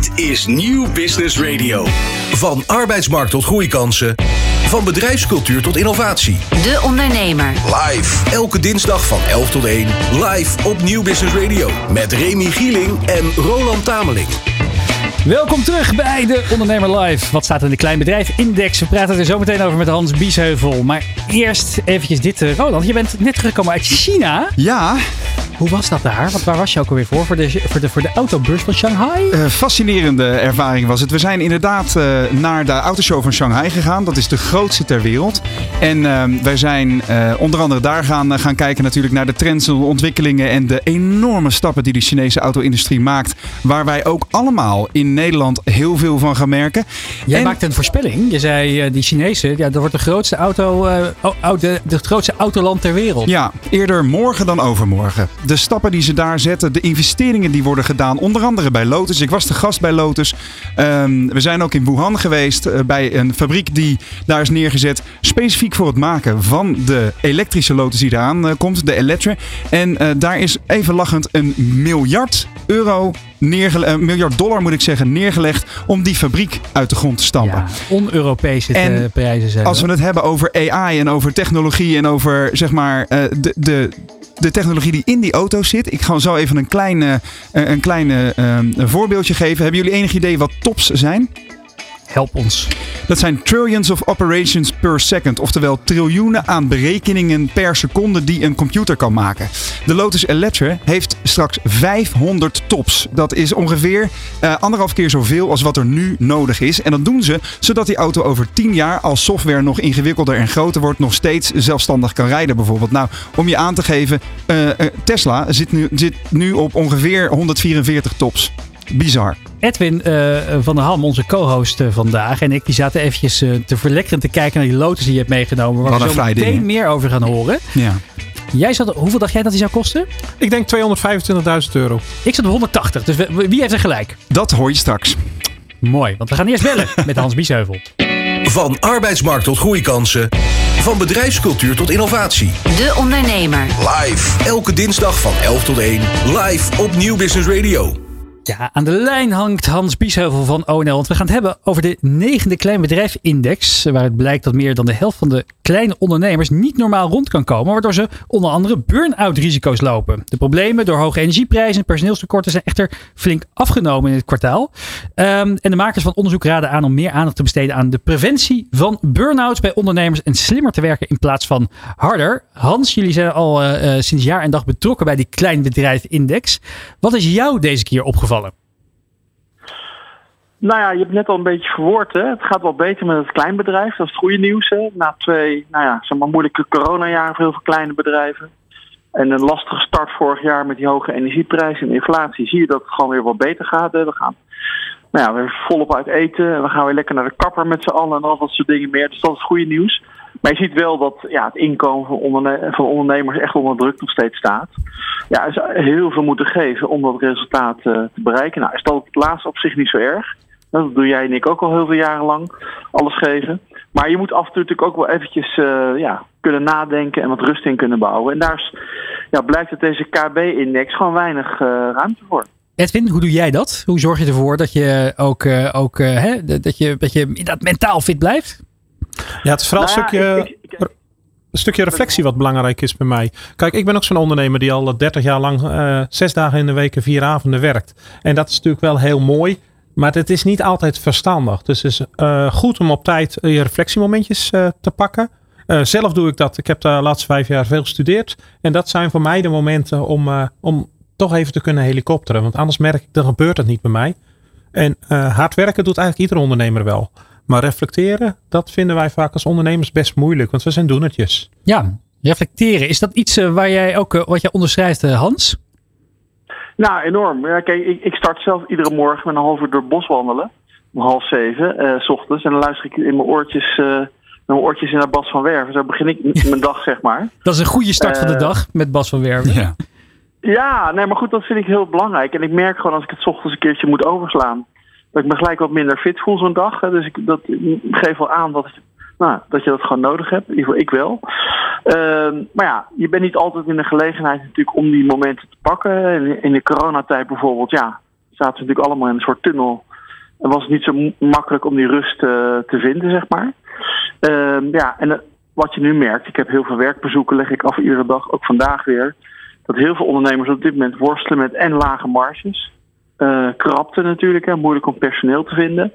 Dit is Nieuw Business Radio. Van arbeidsmarkt tot groeikansen. Van bedrijfscultuur tot innovatie. De Ondernemer. Live. Elke dinsdag van 11 tot 1. Live op Nieuw Business Radio. Met Remy Gieling en Roland Tameling. Welkom terug bij de Ondernemer Live. Wat staat in de Klein Bedrijf Index? We praten er zo meteen over met Hans Biesheuvel. Maar eerst eventjes dit, eh, Roland. Je bent net teruggekomen uit China. Ja, Hoe was dat daar? Want waar was je ook alweer voor? Voor de, voor de, voor de autobeurs van Shanghai? eh, fascinerende ervaring was het. We zijn inderdaad eh, naar de autoshow van Shanghai gegaan. Dat is de grootste ter wereld. En eh, wij zijn eh, onder andere daar gaan, gaan kijken natuurlijk naar de trends en de ontwikkelingen en de enorme stappen die de Chinese auto-industrie maakt. Waar wij ook allemaal in Nederland heel veel van gaan merken. Jij En- maakte een voorspelling. Je zei, die Chinezen, ja, dat wordt de grootste, auto, eh, oh, oh, de, de grootste autoland ter wereld. Ja, eerder morgen dan overmorgen. De stappen die ze daar zetten, de investeringen die worden gedaan, onder andere bij Lotus. Ik was de gast bij Lotus. Ehm, we zijn ook in Wuhan geweest eh, bij een fabriek die daar is neergezet. Specifiek voor het maken van de elektrische Lotus die eraan eh, komt, de Electra. En eh, daar is even lachend een miljard euro, eh, miljard dollar moet ik zeggen, neergelegd om die fabriek uit de grond te stampen. Ja, on-Europese En prijzen zijn Als we het hebben over AI en over technologie en over zeg maar de, de, de technologie die in die auto's zit. Ik ga zo even een klein, eh, een klein eh, een voorbeeldje geven. Hebben jullie enig idee wat tops zijn? Help ons. Dat zijn trillions of operations per second. Oftewel triljoenen aan berekeningen per seconde die een computer kan maken. De Lotus Electra heeft straks 500 tops. Dat is ongeveer eh, anderhalf keer zoveel als wat er nu nodig is. En dat doen ze zodat die auto over 10 jaar als software nog ingewikkelder en groter wordt. Nog steeds zelfstandig kan rijden bijvoorbeeld. Nou, om je aan te geven. eh, eh, Tesla zit nu, zit nu op ongeveer 144 tops. Bizar. Edwin eh, van der Ham, onze co-host eh, vandaag, en ik die zaten eventjes eh, te verlekkeren te kijken naar die Lotus die je hebt meegenomen. Waar Wat we een zo vrij meteen meer over gaan horen. Ja. Jij zat, hoeveel dacht jij dat die zou kosten? Ik denk 225.000 euro. Ik zat op 180, dus wie heeft er gelijk? Dat hoor je straks. Mooi, want we gaan eerst bellen met Hans Biesheuvel. Van arbeidsmarkt tot groeikansen. Van bedrijfscultuur tot innovatie. De Ondernemer. Live. Elke dinsdag van 11 tot 1. Live op Nieuw Business Radio. Ja, aan de lijn hangt Hans Biesheuvel van ONL. Want we gaan het hebben over de negende kleinbedrijfindex. Waar het blijkt dat meer dan de helft van de kleine ondernemers niet normaal rond kan komen. Waardoor ze onder andere burn-out risico's lopen. De problemen door hoge energieprijzen en personeelstekorten zijn echter flink afgenomen in het kwartaal. Ehm, en de makers van onderzoek raden aan om meer aandacht te besteden aan de preventie van burn-outs bij ondernemers. En slimmer te werken in plaats van harder. Hans, jullie zijn al eh, eh, sinds jaar en dag betrokken bij die kleinbedrijfindex. Wat is jou deze keer opgevallen? Nou ja, je hebt net al een beetje verwoord. Het gaat wel beter met het kleinbedrijf. Dat is het goede nieuws. Hè? Na twee nou ja, zeg maar moeilijke coronajaren voor heel veel kleine bedrijven. En een lastige start vorig jaar met die hoge energieprijzen en inflatie. Zie je dat het gewoon weer wat beter gaat. Hè? We gaan nou ja, weer volop uit eten. En we gaan weer lekker naar de kapper met z'n allen en al dat soort dingen meer. Dus dat is het goede nieuws. Maar je ziet wel dat ja, het inkomen van, van ondernemers echt onder druk nog steeds staat. Ja, zou heel veel moeten geven om dat resultaat eh, te bereiken. Nou, is dat op het laatste op zich niet zo erg. Dat doe jij en ik ook al heel veel jaren lang. Alles geven. Maar je moet af en toe natuurlijk ook wel eventjes eh, ja, kunnen nadenken en wat rust in kunnen bouwen. En daar is, ja, blijkt dat deze KB-index gewoon weinig eh, ruimte voor. Edwin, hoe doe jij dat? Hoe zorg je ervoor dat je ook, ook hè, dat je, dat je inderdaad mentaal fit blijft? Ja, het is vooral Nou een ja, stukje, ik- ik- een stukje reflectie wat belangrijk is bij mij. Kijk, ik ben ook zo'n ondernemer die al 30 jaar lang eh, zes dagen in de week en vier avonden werkt. En dat is natuurlijk wel heel mooi. Maar het is niet altijd verstandig. Dus het is eh, goed om op tijd je reflectiemomentjes eh, te pakken. Eh, zelf doe ik dat. Ik heb de laatste vijf jaar veel gestudeerd. En dat zijn voor mij de momenten om, eh, om toch even te kunnen helikopteren. Want anders merk ik, dan gebeurt het niet bij mij. En eh, hard werken doet eigenlijk ieder ondernemer wel. Maar reflecteren, dat vinden wij vaak als ondernemers best moeilijk. Want we zijn doenertjes. Ja, reflecteren. Is dat iets eh, waar jij ook, eh, wat jij onderschrijft, eh, Hans? Nou, enorm. Ja, kijk, ik, ik start zelf iedere morgen met een half uur door het bos wandelen. Om half zeven, eh, s ochtends. En dan luister ik in mijn oortjes, eh, mijn oortjes in naar Bas van Werven. Zo begin ik mijn dag, zeg maar. Dat is een goede start van de dag met Bas van Werven. Ja. Ja, nee, maar goed, dat vind ik heel belangrijk. En ik merk gewoon als ik het 's ochtends een keertje moet overslaan, dat ik me gelijk wat minder fit voel zo'n dag. Dus ik dat, ik geef wel aan dat, nou, dat je dat gewoon nodig hebt. In ieder geval ik wel. Ehm, maar ja, je bent niet altijd in de gelegenheid natuurlijk om die momenten te pakken. In, de coronatijd bijvoorbeeld, ja, zaten we natuurlijk allemaal in een soort tunnel was het niet zo makkelijk om die rust eh, te vinden, zeg maar. Ehm, ja, en eh, wat je nu merkt, ik heb heel veel werkbezoeken, leg ik af iedere dag, ook vandaag weer. Dat heel veel ondernemers op dit moment worstelen met en lage marges. Eh krapte natuurlijk, hè, moeilijk om personeel te vinden.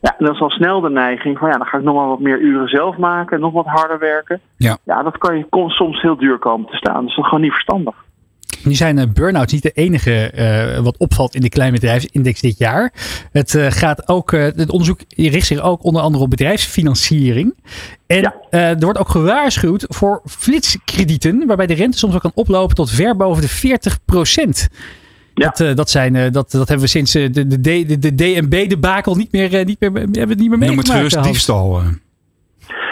Ja, en dan is al snel de neiging van ja, dan ga ik nog maar wat meer uren zelf maken, nog wat harder werken. Ja. ja dat kan je soms heel duur komen te staan. Dus dat is gewoon niet verstandig. Nu zijn eh, burn-outs niet de enige eh, wat opvalt in de kleinbedrijfsindex dit jaar. Het gaat ook, het onderzoek richt zich ook onder andere op bedrijfsfinanciering. En Ja. er wordt ook gewaarschuwd voor flitskredieten, waarbij de rente soms ook kan oplopen tot ver boven de 40 Ja. Dat, eh, dat, zijn, eh, dat, dat hebben we sinds eh, de, de, D- de, de DNB-debakel niet meer, niet meer, hebben we het niet meer Noem meegemaakt. het gerust diefstal.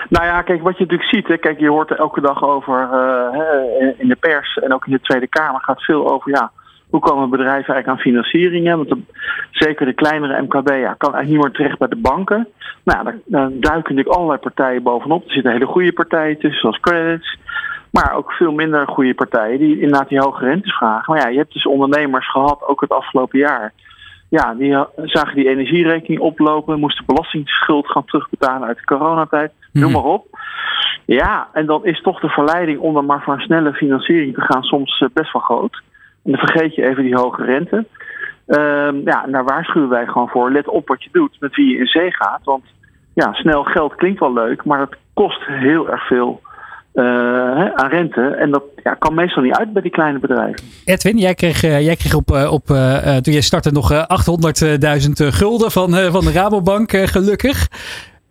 Nou ja, kijk, wat je natuurlijk ziet, hè, kijk, je hoort er elke dag over eh, hè, in de pers en ook in de Tweede Kamer gaat veel over, ja, hoe komen bedrijven eigenlijk aan financiering? Hè? Want de- zeker de kleinere MKB ja, kan eigenlijk niet meer terecht bij de banken. Nou, ja, daar, daar duiken natuurlijk allerlei partijen bovenop. Er zitten hele goede partijen tussen, zoals credits. Maar ook veel minder goede partijen die inderdaad die hoge rentes vragen. Maar ja, je hebt dus ondernemers gehad, ook het afgelopen jaar. Ja, die ha- zagen die energierekening oplopen, moesten belastingsschuld gaan terugbetalen uit de coronatijd. Noem maar op. Ja, en dan is toch de verleiding om dan maar voor een snelle financiering te gaan soms eh, best wel groot. En dan vergeet je even die hoge rente. Ehm, ja, en daar waarschuwen wij gewoon voor. Let op wat je doet, met wie je in zee gaat. Want ja, snel geld klinkt wel leuk, maar dat kost heel erg veel eh, aan rente. En dat ja, kan meestal niet uit bij die kleine bedrijven. Edwin, jij kreeg, eh, jij kreeg op, eh, op, toen jij startte nog eh, 800.000 gulden van, van de Rabobank, gelukkig.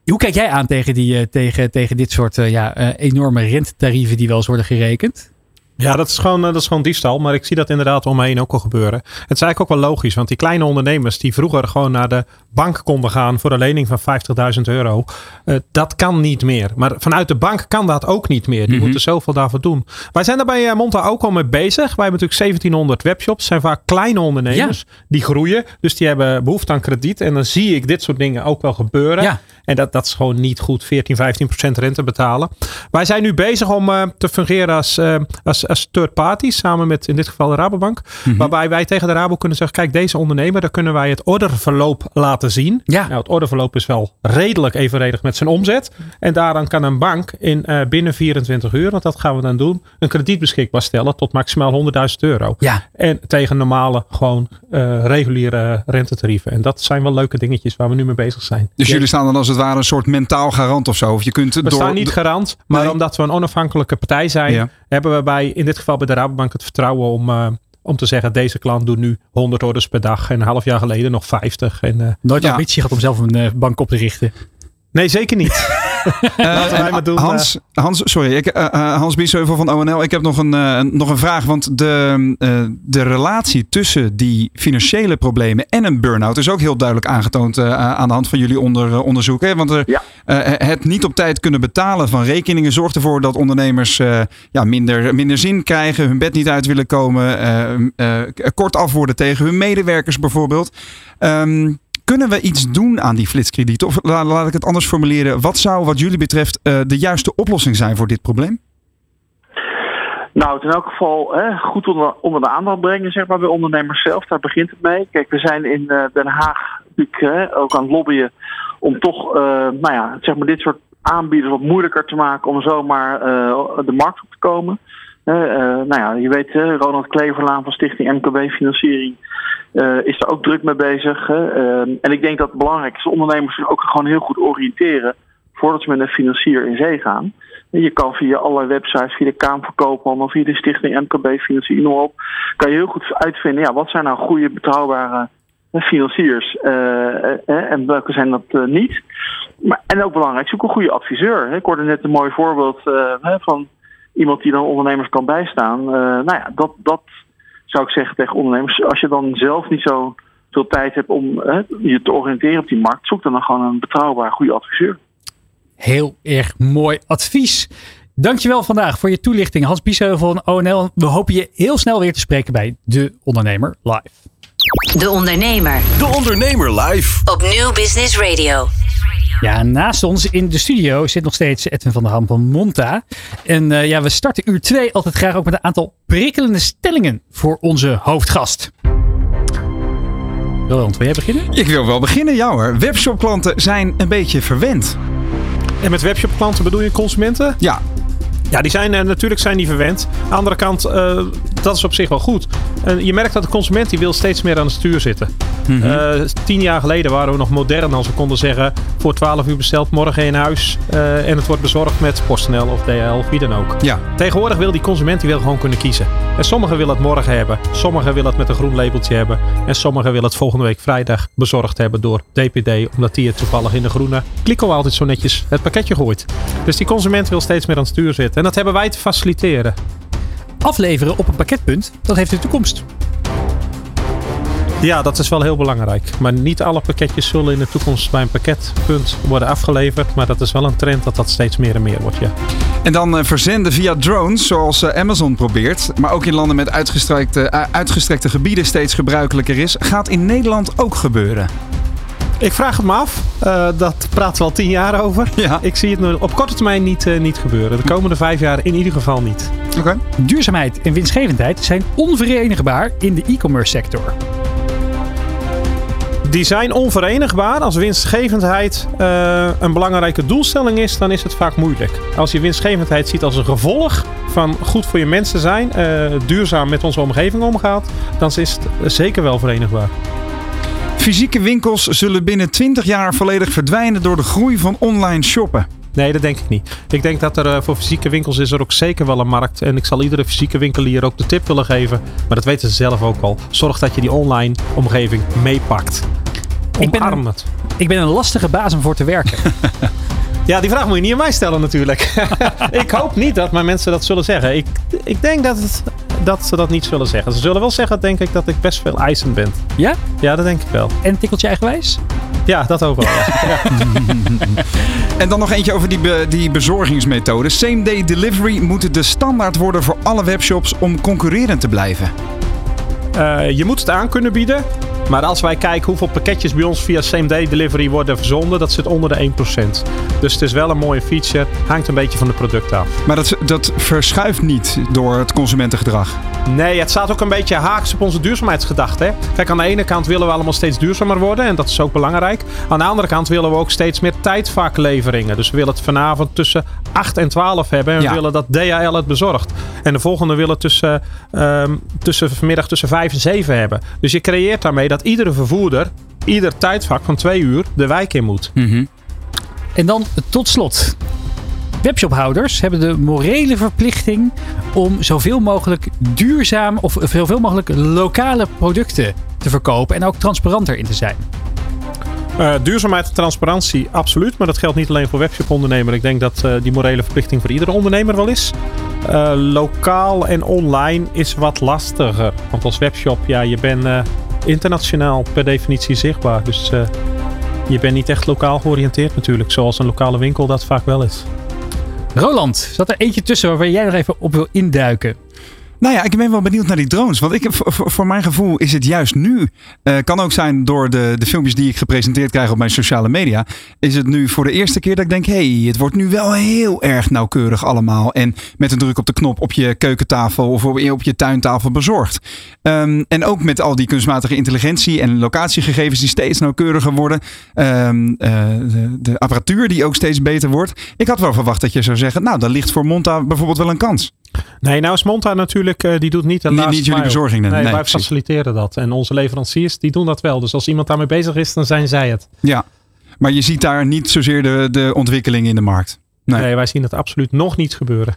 Hoe kijk jij aan tegen, die, tegen, tegen dit soort ja, enorme rentetarieven die wel eens worden gerekend? Ja, dat is, gewoon, eh, dat is gewoon diefstal. Maar ik zie dat inderdaad om me heen ook al gebeuren. Het is eigenlijk ook wel logisch. Want die kleine ondernemers die vroeger gewoon naar de bank konden gaan voor een lening van 50.000 euro. eh, dat kan niet meer. Maar vanuit de bank kan dat ook niet meer. Die moeten zoveel daarvoor doen. Wij zijn er bij eh, Monta ook al mee bezig. Wij hebben natuurlijk 1700 webshops. Zijn vaak kleine ondernemers die groeien. Dus die hebben behoefte aan krediet. En dan zie ik dit soort dingen ook wel gebeuren. Ja. En dat, dat is gewoon niet goed. 14, 15 procent rente betalen. Wij zijn nu bezig om eh, te fungeren als, eh, als, als third party. Samen met in dit geval de Rabobank. Waarbij wij tegen de Rabo kunnen zeggen. Kijk, deze ondernemer. Daar kunnen wij het orderverloop laten zien. Ja. Nou, het orderverloop is wel redelijk evenredig met zijn omzet. En daaraan kan een bank in eh, binnen 24 uur. Want dat gaan we dan doen. Een krediet beschikbaar stellen tot maximaal 100.000 euro. Ja. En tegen normale, gewoon reguliere rentetarieven. En dat zijn wel leuke dingetjes waar we nu mee bezig zijn. Dus jullie staan dan als het ware een soort mentaal garant of zo. Of je kunt We door, staan niet garant, maar Nee. omdat we een onafhankelijke partij zijn, Ja. hebben we bij, in dit geval bij de Rabobank, het vertrouwen om, eh, om te zeggen: deze klant doet nu 100 orders per dag en een half jaar geleden nog 50. En, eh, Nooit Ja. ambitie gehad om zelf een eh, bank op te richten. nee, zeker niet. Maar doen. eh. Hans, Hans, sorry, ik, eh, eh, Hans Biesheuvel van ONL. Ik heb nog een, eh, nog een vraag. Want de, eh, de relatie tussen die financiële problemen en een burn-out is ook heel duidelijk aangetoond eh, aan de hand van jullie onder, eh, onderzoek. Hè? Want er, Ja. eh, het niet op tijd kunnen betalen van rekeningen zorgt ervoor dat ondernemers eh, ja, minder, minder zin krijgen, hun bed niet uit willen komen, eh, eh, kort af worden tegen hun medewerkers bijvoorbeeld. Ehm, kunnen we iets doen aan die flitskredieten? Of la- laat ik het anders formuleren. Wat zou wat jullie betreft eh, de juiste oplossing zijn voor dit probleem? Nou, het in elk geval hè, goed onder, onder de aandacht brengen, zeg maar, bij ondernemers zelf. Daar begint het mee. Kijk, we zijn in eh, Den Haag natuurlijk ook aan het lobbyen om toch, eh, nou ja, zeg maar, dit soort aanbieders wat moeilijker te maken om zomaar de markt op te komen. Eh, eh, nou ja, je weet, hè, Ronald Kleverlaan van Stichting MKB Financiering eh, is er ook druk mee bezig. Ehm, en ik denk dat het belangrijk is ondernemers zich ook gewoon heel goed oriënteren voordat ze met een financier in zee gaan. Je kan via allerlei websites, via de Kamer van via de Stichting MKB Financiering, maar op, kan je heel goed uitvinden, ja, wat zijn nou goede, betrouwbare eh, financiers eh, eh, en welke zijn dat eh, niet. Maar, en ook belangrijk, zoek een goede adviseur. Ik hoorde net een mooi voorbeeld eh, van iemand die dan ondernemers kan bijstaan. Eh, nou ja, dat, dat zou ik zeggen tegen ondernemers. Als je dan zelf niet zo veel tijd hebt om hè, je te oriënteren op die markt, zoek dan, dan gewoon een betrouwbaar, goede adviseur. Heel erg mooi advies. Dankjewel vandaag voor je toelichting. Hans Biesheuvel van ONL. We hopen je heel snel weer te spreken bij De Ondernemer Live. De Ondernemer De Ondernemer live. op Nieuw Business Radio. Ja, naast ons in de studio zit nog steeds Edwin van der Ham van Monta. En eh, ja, we starten uur 2 altijd graag ook met een aantal prikkelende stellingen voor onze hoofdgast. Roland, wil jij beginnen? Ik wil wel beginnen, ja hoor. Webshopklanten zijn een beetje verwend. En met webshopklanten bedoel je consumenten? Ja, Ja, die zijn, eh, natuurlijk zijn die verwend. Aan de andere kant, eh, dat is op zich wel goed. En je merkt dat de consument die wil steeds meer aan het stuur zitten. Eh, tien jaar geleden waren we nog modern als we konden zeggen... voor 12 uur besteld, morgen in huis. en het wordt bezorgd met PostNL of DHL of wie dan ook. ja. Tegenwoordig wil die consument die wil gewoon kunnen kiezen. En sommigen willen het morgen hebben. Sommigen willen het met een groen labeltje hebben. En sommigen willen het volgende week vrijdag bezorgd hebben door DPD. Omdat die het toevallig in de groene kliko altijd zo netjes het pakketje gooit. Dus die consument wil steeds meer aan het stuur zitten. En dat hebben wij te faciliteren. Afleveren op een pakketpunt, dat heeft de toekomst. Ja, dat is wel heel belangrijk. Maar niet alle pakketjes zullen in de toekomst bij een pakketpunt worden afgeleverd. Maar dat is wel een trend dat dat steeds meer en meer wordt. Ja. En dan eh, verzenden via drones, zoals eh, Amazon probeert. Maar ook in landen met uitgestrekte, eh, uitgestrekte gebieden steeds gebruikelijker is. Gaat in Nederland ook gebeuren. Ik vraag het me af. Eh, dat praten we al tien jaar over. Ja. Ik zie het nu op korte termijn niet, eh, niet gebeuren. De komende vijf jaar in ieder geval niet. Oké. Duurzaamheid en winstgevendheid zijn onverenigbaar in de e-commerce sector. Die zijn onverenigbaar. Als winstgevendheid eh, een belangrijke doelstelling is, dan is het vaak moeilijk. Als je winstgevendheid ziet als een gevolg van goed voor je mensen zijn, eh, duurzaam met onze omgeving omgaat, dan is het zeker wel verenigbaar. Fysieke winkels zullen binnen 20 jaar volledig verdwijnen door de groei van online shoppen. Nee, dat denk ik niet. Ik denk dat er eh, voor fysieke winkels is er ook zeker wel een markt. En ik zal iedere fysieke winkelier ook de tip willen geven. Maar dat weten ze zelf ook al. Zorg dat je die online omgeving meepakt. Ik ben Omarm het. Ik ben een lastige baas om voor te werken. Ja, die vraag moet je niet aan mij stellen natuurlijk. ik hoop niet dat mijn mensen dat zullen zeggen. Ik, ik denk dat, het, dat ze dat niet zullen zeggen. Ze zullen wel zeggen, denk ik, dat ik best veel eisend ben. Ja? Ja, dat denk ik wel. En tikkeltje eigenwijs? Ja, dat ook wel. Ja. En dan nog eentje over die, be- die bezorgingsmethode. Same day delivery moet de standaard worden voor alle webshops om concurrerend te blijven. Eh, je moet het aan kunnen bieden. Maar als wij kijken hoeveel pakketjes bij ons via same day delivery worden verzonden, dat zit onder de 1%. Dus het is wel een mooie feature. Hangt een beetje van de producten af. Maar dat, dat verschuift niet door het consumentengedrag. Nee, het staat ook een beetje haaks op onze duurzaamheidsgedachte. Hè? Kijk, aan de ene kant willen we allemaal steeds duurzamer worden. En dat is ook belangrijk. Aan de andere kant willen we ook steeds meer tijdvakleveringen. Dus we willen het vanavond tussen 8 en 12 hebben. En we willen dat DHL het bezorgt. En de volgende willen tussen, ehm, tussen vanmiddag tussen 5 en 7 hebben. Dus je creëert daarmee dat iedere vervoerder ieder tijdvak van 2 uur de wijk in moet. En dan tot slot. Webshophouders hebben de morele verplichting om zoveel mogelijk duurzaam of zoveel mogelijk lokale producten te verkopen en ook transparanter in te zijn. Eh, duurzaamheid en transparantie, absoluut. Maar dat geldt niet alleen voor webshopondernemer. Ik denk dat eh, die morele verplichting voor iedere ondernemer wel is. Eh, lokaal en online is wat lastiger. Want als webshop, ja, je bent internationaal per definitie zichtbaar. Dus eh, je bent niet echt lokaal georiënteerd natuurlijk. Zoals een lokale winkel dat vaak wel is. Roland, zat er eentje tussen waar jij nog even op wil induiken? Nou ja, ik ben wel benieuwd naar die drones. Want ik, voor, voor- mijn gevoel is het juist nu. eh, kan ook zijn door de, de filmpjes die ik gepresenteerd krijg op mijn sociale media. Is het nu voor de eerste keer dat ik denk: hé, hey, het wordt nu wel heel erg nauwkeurig allemaal. En met een druk op de knop op je keukentafel of op, op je tuintafel bezorgd. Ehm, en ook met al die kunstmatige intelligentie en locatiegegevens die steeds nauwkeuriger worden. Ehm, eh, de, de apparatuur die ook steeds beter wordt. Ik had wel verwacht dat je zou zeggen: nou, daar ligt voor Monta bijvoorbeeld wel een kans. Nee, nou is Monta natuurlijk, eh, die doet niet de last niet jullie bezorging, nee. Nee, Nee, wij precies. faciliteren dat. En onze leveranciers, die doen dat wel. Dus als iemand daarmee bezig is, dan zijn zij het. Ja, maar je ziet daar niet zozeer de, de ontwikkeling in de markt. Nee. Nee, wij zien het absoluut nog niet gebeuren.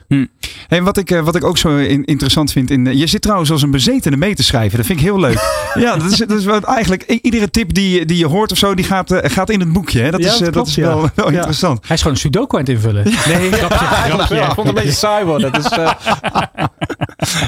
Hey, wat, ik, eh, wat ik ook zo in- interessant vind. In, eh, je zit trouwens als een bezetene mee te schrijven. Dat vind ik heel leuk. ja, dat is, dat is wat eigenlijk. Iedere tip die, je- die je hoort of zo, die gaat, eh, gaat in het boekje. Hè? Dat Ja, is, dat dat klopt, is ja. wel, interessant. Hij is gewoon een sudoku aan het invullen. Nee, grapje, wel. Ik vond het een beetje saai worden. Dus, eh,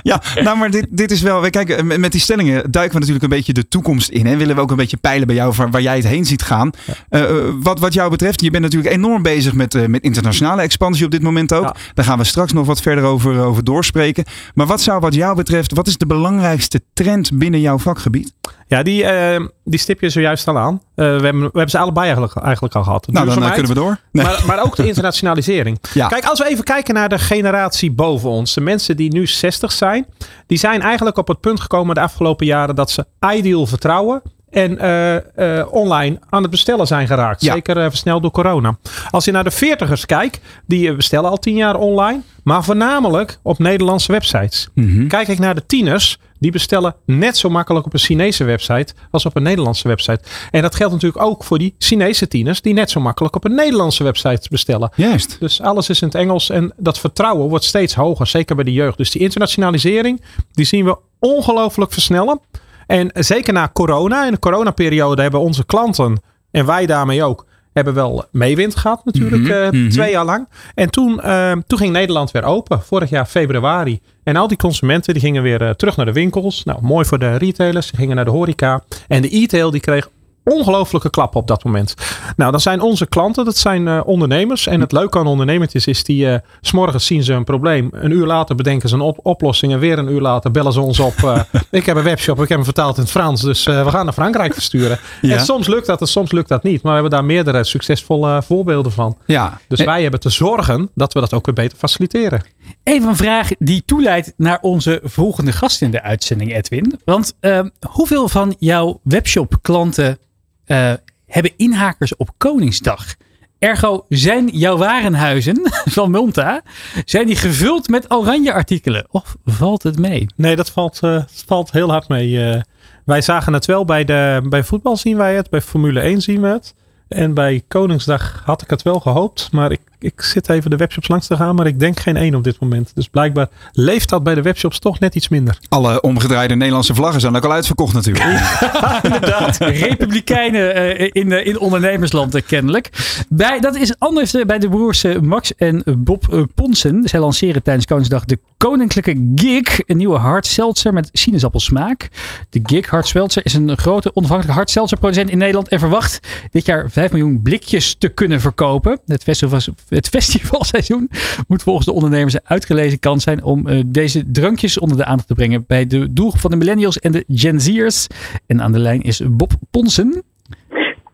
Ja, nou, maar dit, dit is wel. Kijk, eh, met die stellingen duiken we natuurlijk een beetje de toekomst in. En willen we ook een beetje peilen bij jou waar, waar jij het heen ziet gaan. Eh, eh, wat, wat jou betreft, je bent natuurlijk enorm bezig met, met internationale expansie op dit moment ook. Ja. Daar gaan we straks nog wat verder over, over doorspreken. Maar wat zou wat jou betreft, wat is de belangrijkste trend binnen jouw vakgebied? ja, die, eh, die stip je zojuist al aan. We, hebben, we hebben ze allebei eigenlijk, eigenlijk al gehad. Nou, dan, kunnen we door. Nee. Maar, maar ook de internationalisering. Ja. Kijk, als we even kijken naar de generatie boven ons. De mensen die nu 60 zijn. Die zijn eigenlijk op het punt gekomen de afgelopen jaren dat ze ideal vertrouwen. en eh, eh, online aan het bestellen zijn geraakt. Ja. Zeker eh, versneld door corona. Als je naar de veertigers kijkt, die bestellen al tien jaar online. Maar voornamelijk op Nederlandse websites. Kijk ik naar de tieners, die bestellen net zo makkelijk op een Chinese website als op een Nederlandse website. En dat geldt natuurlijk ook voor die Chinese tieners, die net zo makkelijk op een Nederlandse website bestellen. Juist. Dus alles is in het Engels en dat vertrouwen wordt steeds hoger, zeker bij de jeugd. Dus die internationalisering, die zien we ongelooflijk versnellen. En zeker na corona, in de coronaperiode hebben onze klanten, en wij daarmee ook, hebben wel meewind gehad natuurlijk, eh, twee jaar lang. En toen, eh, toen ging Nederland weer open, vorig jaar februari. En al die consumenten die gingen weer eh, terug naar de winkels. Nou, mooi voor de retailers, die gingen naar de horeca. En de e-tail die kreeg ongelooflijke klap op dat moment. Nou, dan zijn onze klanten, dat zijn eh, ondernemers. En het leuke aan ondernemertjes is, die s s'morgens zien ze een probleem. Een uur later bedenken ze een op- oplossing. En weer een uur later bellen ze ons op. eh, ik heb een webshop, ik heb hem vertaald in het Frans. Dus we gaan naar Frankrijk versturen. Ja. En soms lukt dat en soms lukt dat niet. Maar we hebben daar meerdere succesvolle voorbeelden van. Ja. Dus wij hebben te zorgen dat we dat ook weer beter faciliteren. Even een vraag die toeleidt naar onze volgende gast in de uitzending, Edwin. Want eh, hoeveel van jouw webshop klanten eh, hebben inhakers op Koningsdag? Ergo, zijn jouw warenhuizen van Multa, zijn die gevuld met oranje artikelen? Of valt het mee? Nee, dat valt, het valt heel hard mee. Eh, wij zagen het wel bij, de, bij voetbal zien wij het, bij Formule 1 zien we het. En bij Koningsdag had ik het wel gehoopt. Maar ik, ik zit even de webshops langs te gaan. Maar ik denk geen één op dit moment. Dus blijkbaar leeft dat bij de webshops toch net iets minder. Alle omgedraaide Nederlandse vlaggen zijn ook al uitverkocht natuurlijk. Inderdaad, republikeinen eh, in, eh, in ondernemersland eh, kennelijk. Bij, dat is anders bij de broers Max en Bob Ponsen. Zij lanceren tijdens Koningsdag de Koninklijke Gig. Een nieuwe hard seltzer met sinaasappelsmaak. De Gig Hard Seltzer is een grote onafhankelijke hard seltzer producent in Nederland. En verwacht dit jaar 5 miljoen blikjes te kunnen verkopen. Het, festival, het festivalseizoen moet volgens de ondernemers een uitgelezen kans zijn om eh, deze drankjes onder de aandacht te brengen bij de doelgroep van de millennials en de Gen Z'ers. En aan de lijn is Bob Ponsen.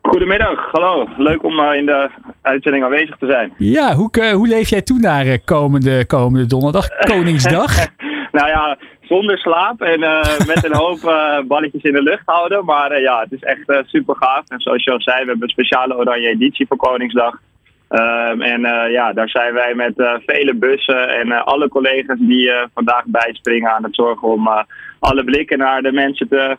Goedemiddag, hallo. Leuk om eh, in de uitzending aanwezig te zijn. Ja, hoe, eh, hoe leef jij toe naar komende, komende donderdag, Koningsdag? Nou ja, zonder slaap en met een hoop balletjes in de lucht houden. Maar ja, het is echt super gaaf. En zoals je al zei, we hebben een speciale oranje editie voor Koningsdag. Ehm, en eh, ja, daar zijn wij met eh, vele bussen en eh, alle collega's die vandaag bijspringen aan het zorgen om alle blikken naar de mensen te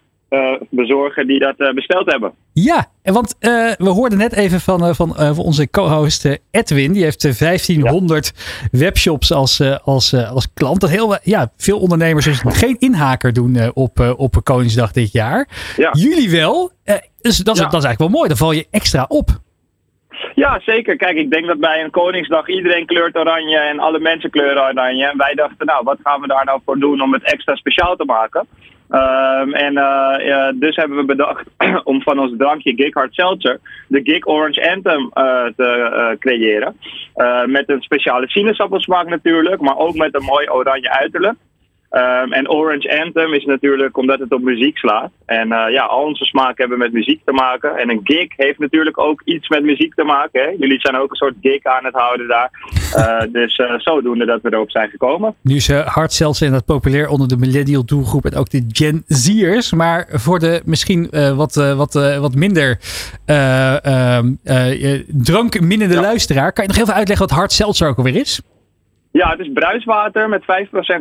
bezorgen die dat besteld hebben. Ja, en want we hoorden net even van, van, onze co-host Edwin. Die heeft eh, 1500 webshops als, als, als klant. Dat heel, ja, veel ondernemers dus geen inhaker doen op, op Koningsdag dit jaar. Ja. Jullie wel. Dus dat is, Ja. dat is eigenlijk wel mooi. Dan val je extra op. Ja, zeker. Kijk, ik denk dat bij een Koningsdag iedereen kleurt oranje en alle mensen kleuren oranje. En wij dachten, nou, wat gaan we daar nou voor doen om het extra speciaal te maken? Ehm, en eh, dus hebben we bedacht om van ons drankje Gig Hard Seltzer de Gig Orange Anthem eh, te eh, creëren. Met een speciale sinaasappelsmaak natuurlijk, maar ook met een mooi oranje uiterlijk. Ehm, en Orange Anthem is natuurlijk omdat het op muziek slaat. En eh, ja, al onze smaken hebben met muziek te maken. En een gig heeft natuurlijk ook iets met muziek te maken. Hè? Jullie zijn ook een soort gig aan het houden daar. Eh, dus eh, zodoende dat we erop zijn gekomen. Nu is uh, hard zelfs inderdaad populair onder de millennial doelgroep en ook de Gen Z'ers. Maar voor de misschien uh, wat, uh, wat, uh, wat minder uh, drankminnende ja. luisteraar. Kan je nog even uitleggen wat hard seltzer ook alweer is? Ja, het is bruiswater met 5%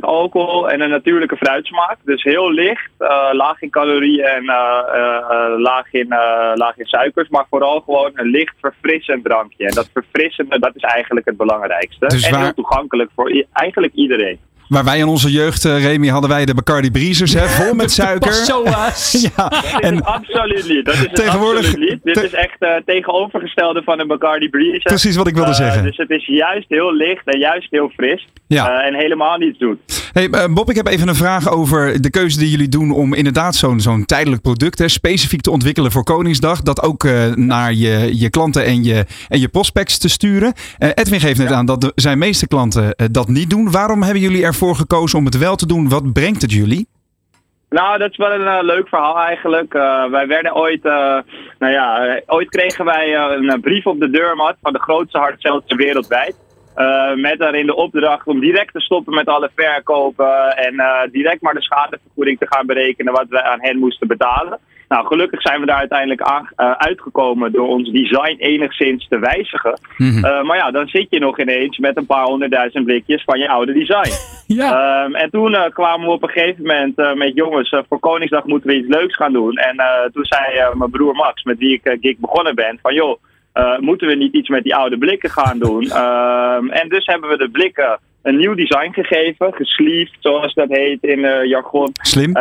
alcohol en een natuurlijke fruitsmaak. Dus heel licht, uh, laag in calorieën en uh, uh, laag, in, laag in suikers. Maar vooral gewoon een licht verfrissend drankje. En dat verfrissende, dat is eigenlijk het belangrijkste. Dus en waar... heel toegankelijk voor eigenlijk iedereen. Waar wij in onze jeugd, uh, Remy, hadden wij de Bacardi Breezers, hè, vol met suiker. Ja, en absoluut niet. Dat is tegenwoordig, absoluut niet. Dit te is echt uh, tegenovergestelde van een Bacardi Breezer. Precies wat ik wilde uh, zeggen. Dus het is juist heel licht en juist heel fris. Ja. en helemaal niets doet. Hey, Bob, ik heb even een vraag over de keuze die jullie doen om inderdaad zo'n zo'n tijdelijk product hè, specifiek te ontwikkelen voor Koningsdag. Dat ook naar je, je klanten en je, en je prospects te sturen. Edwin geeft net ja. aan dat de, zijn meeste klanten dat niet doen. Waarom hebben jullie ervoor gekozen om het wel te doen? Wat brengt het jullie? Nou, dat is wel een uh, leuk verhaal eigenlijk. Uh, wij werden ooit, uh, nou ja, ooit kregen wij een brief op de deurmat van de grootste hardseltzer wereldwijd. met daarin de opdracht om direct te stoppen met alle verkopen en direct maar de schadevergoeding te gaan berekenen wat wij aan hen moesten betalen. Nou, gelukkig zijn we daar uiteindelijk aan, uh, uitgekomen door ons design enigszins te wijzigen. Mhm. Uh, maar ja, dan zit je nog ineens met een paar honderdduizend blikjes van je oude design. Ja. Um, en toen uh, kwamen we op een gegeven moment met jongens, voor Koningsdag moeten we iets leuks gaan doen. En toen zei mijn broer Max, met wie ik gig begonnen ben, van joh, moeten we niet iets met die oude blikken gaan doen? um, en dus hebben we de blikken een nieuw design gegeven, gesleeved zoals dat heet in jargon. Slim.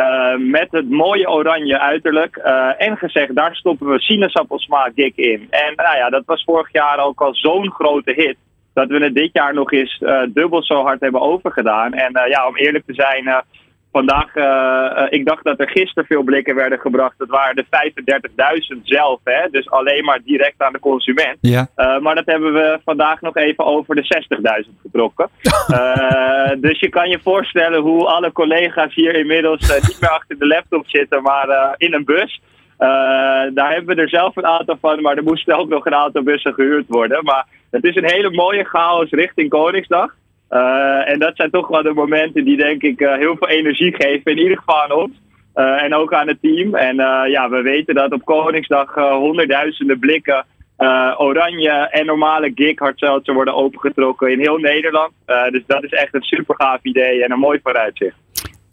met het mooie oranje uiterlijk. en gezegd, daar stoppen we sinaasappelsmaak dik in. En nou ja, dat was vorig jaar ook al zo'n grote hit dat we het dit jaar nog eens uh, dubbel zo hard hebben overgedaan. En uh, ja, om eerlijk te zijn, uh, vandaag, ik dacht dat er gisteren veel blikken werden gebracht. Dat waren de 35.000 zelf, hè? dus alleen maar direct aan de consument. Ja. maar dat hebben we vandaag nog even over de 60.000 getrokken. dus je kan je voorstellen hoe alle collega's hier inmiddels niet meer achter de laptop zitten, maar in een bus. Daar hebben we er zelf een aantal van, maar er moesten ook nog een aantal bussen gehuurd worden. Maar het is een hele mooie chaos richting Koningsdag. Uh, en dat zijn toch wel de momenten die denk ik uh, heel veel energie geven, in ieder geval aan ons. en ook aan het team. En ja, we weten dat op Koningsdag honderdduizenden blikken oranje en normale gig worden opengetrokken in heel Nederland. dus dat is echt een super gaaf idee en een mooi vooruitzicht.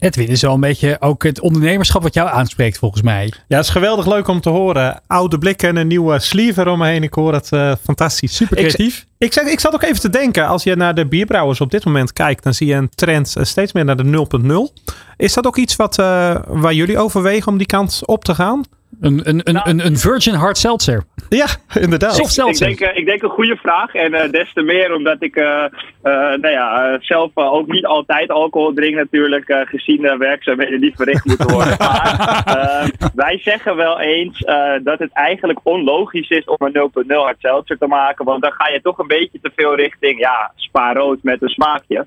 Edwin is wel een beetje ook het ondernemerschap wat jou aanspreekt volgens mij. Ja, het is geweldig leuk om te horen. Oude blikken en een nieuwe sleeve eromheen. Ik hoor het uh, fantastisch. Super creatief. Ik, ik, zat ook even te denken. Als je naar de bierbrouwers op dit moment kijkt. Dan zie je een trend uh, steeds meer naar de 0.0. Is dat ook iets wat, uh, waar jullie overwegen om die kant op te gaan? Een, een, een, nou, een, een virgin hard seltzer. Ja, inderdaad. Soft seltzer. Ik, denk, ik denk een goede vraag. En uh, des te meer omdat ik uh, uh, nou ja, zelf ook niet altijd alcohol drink natuurlijk. gezien de werkzaamheden die verricht moeten worden. maar wij zeggen wel eens dat het eigenlijk onlogisch is om een 0.0 hard seltzer te maken. Want dan ga je toch een beetje te veel richting ja, spa-rood met een smaakje.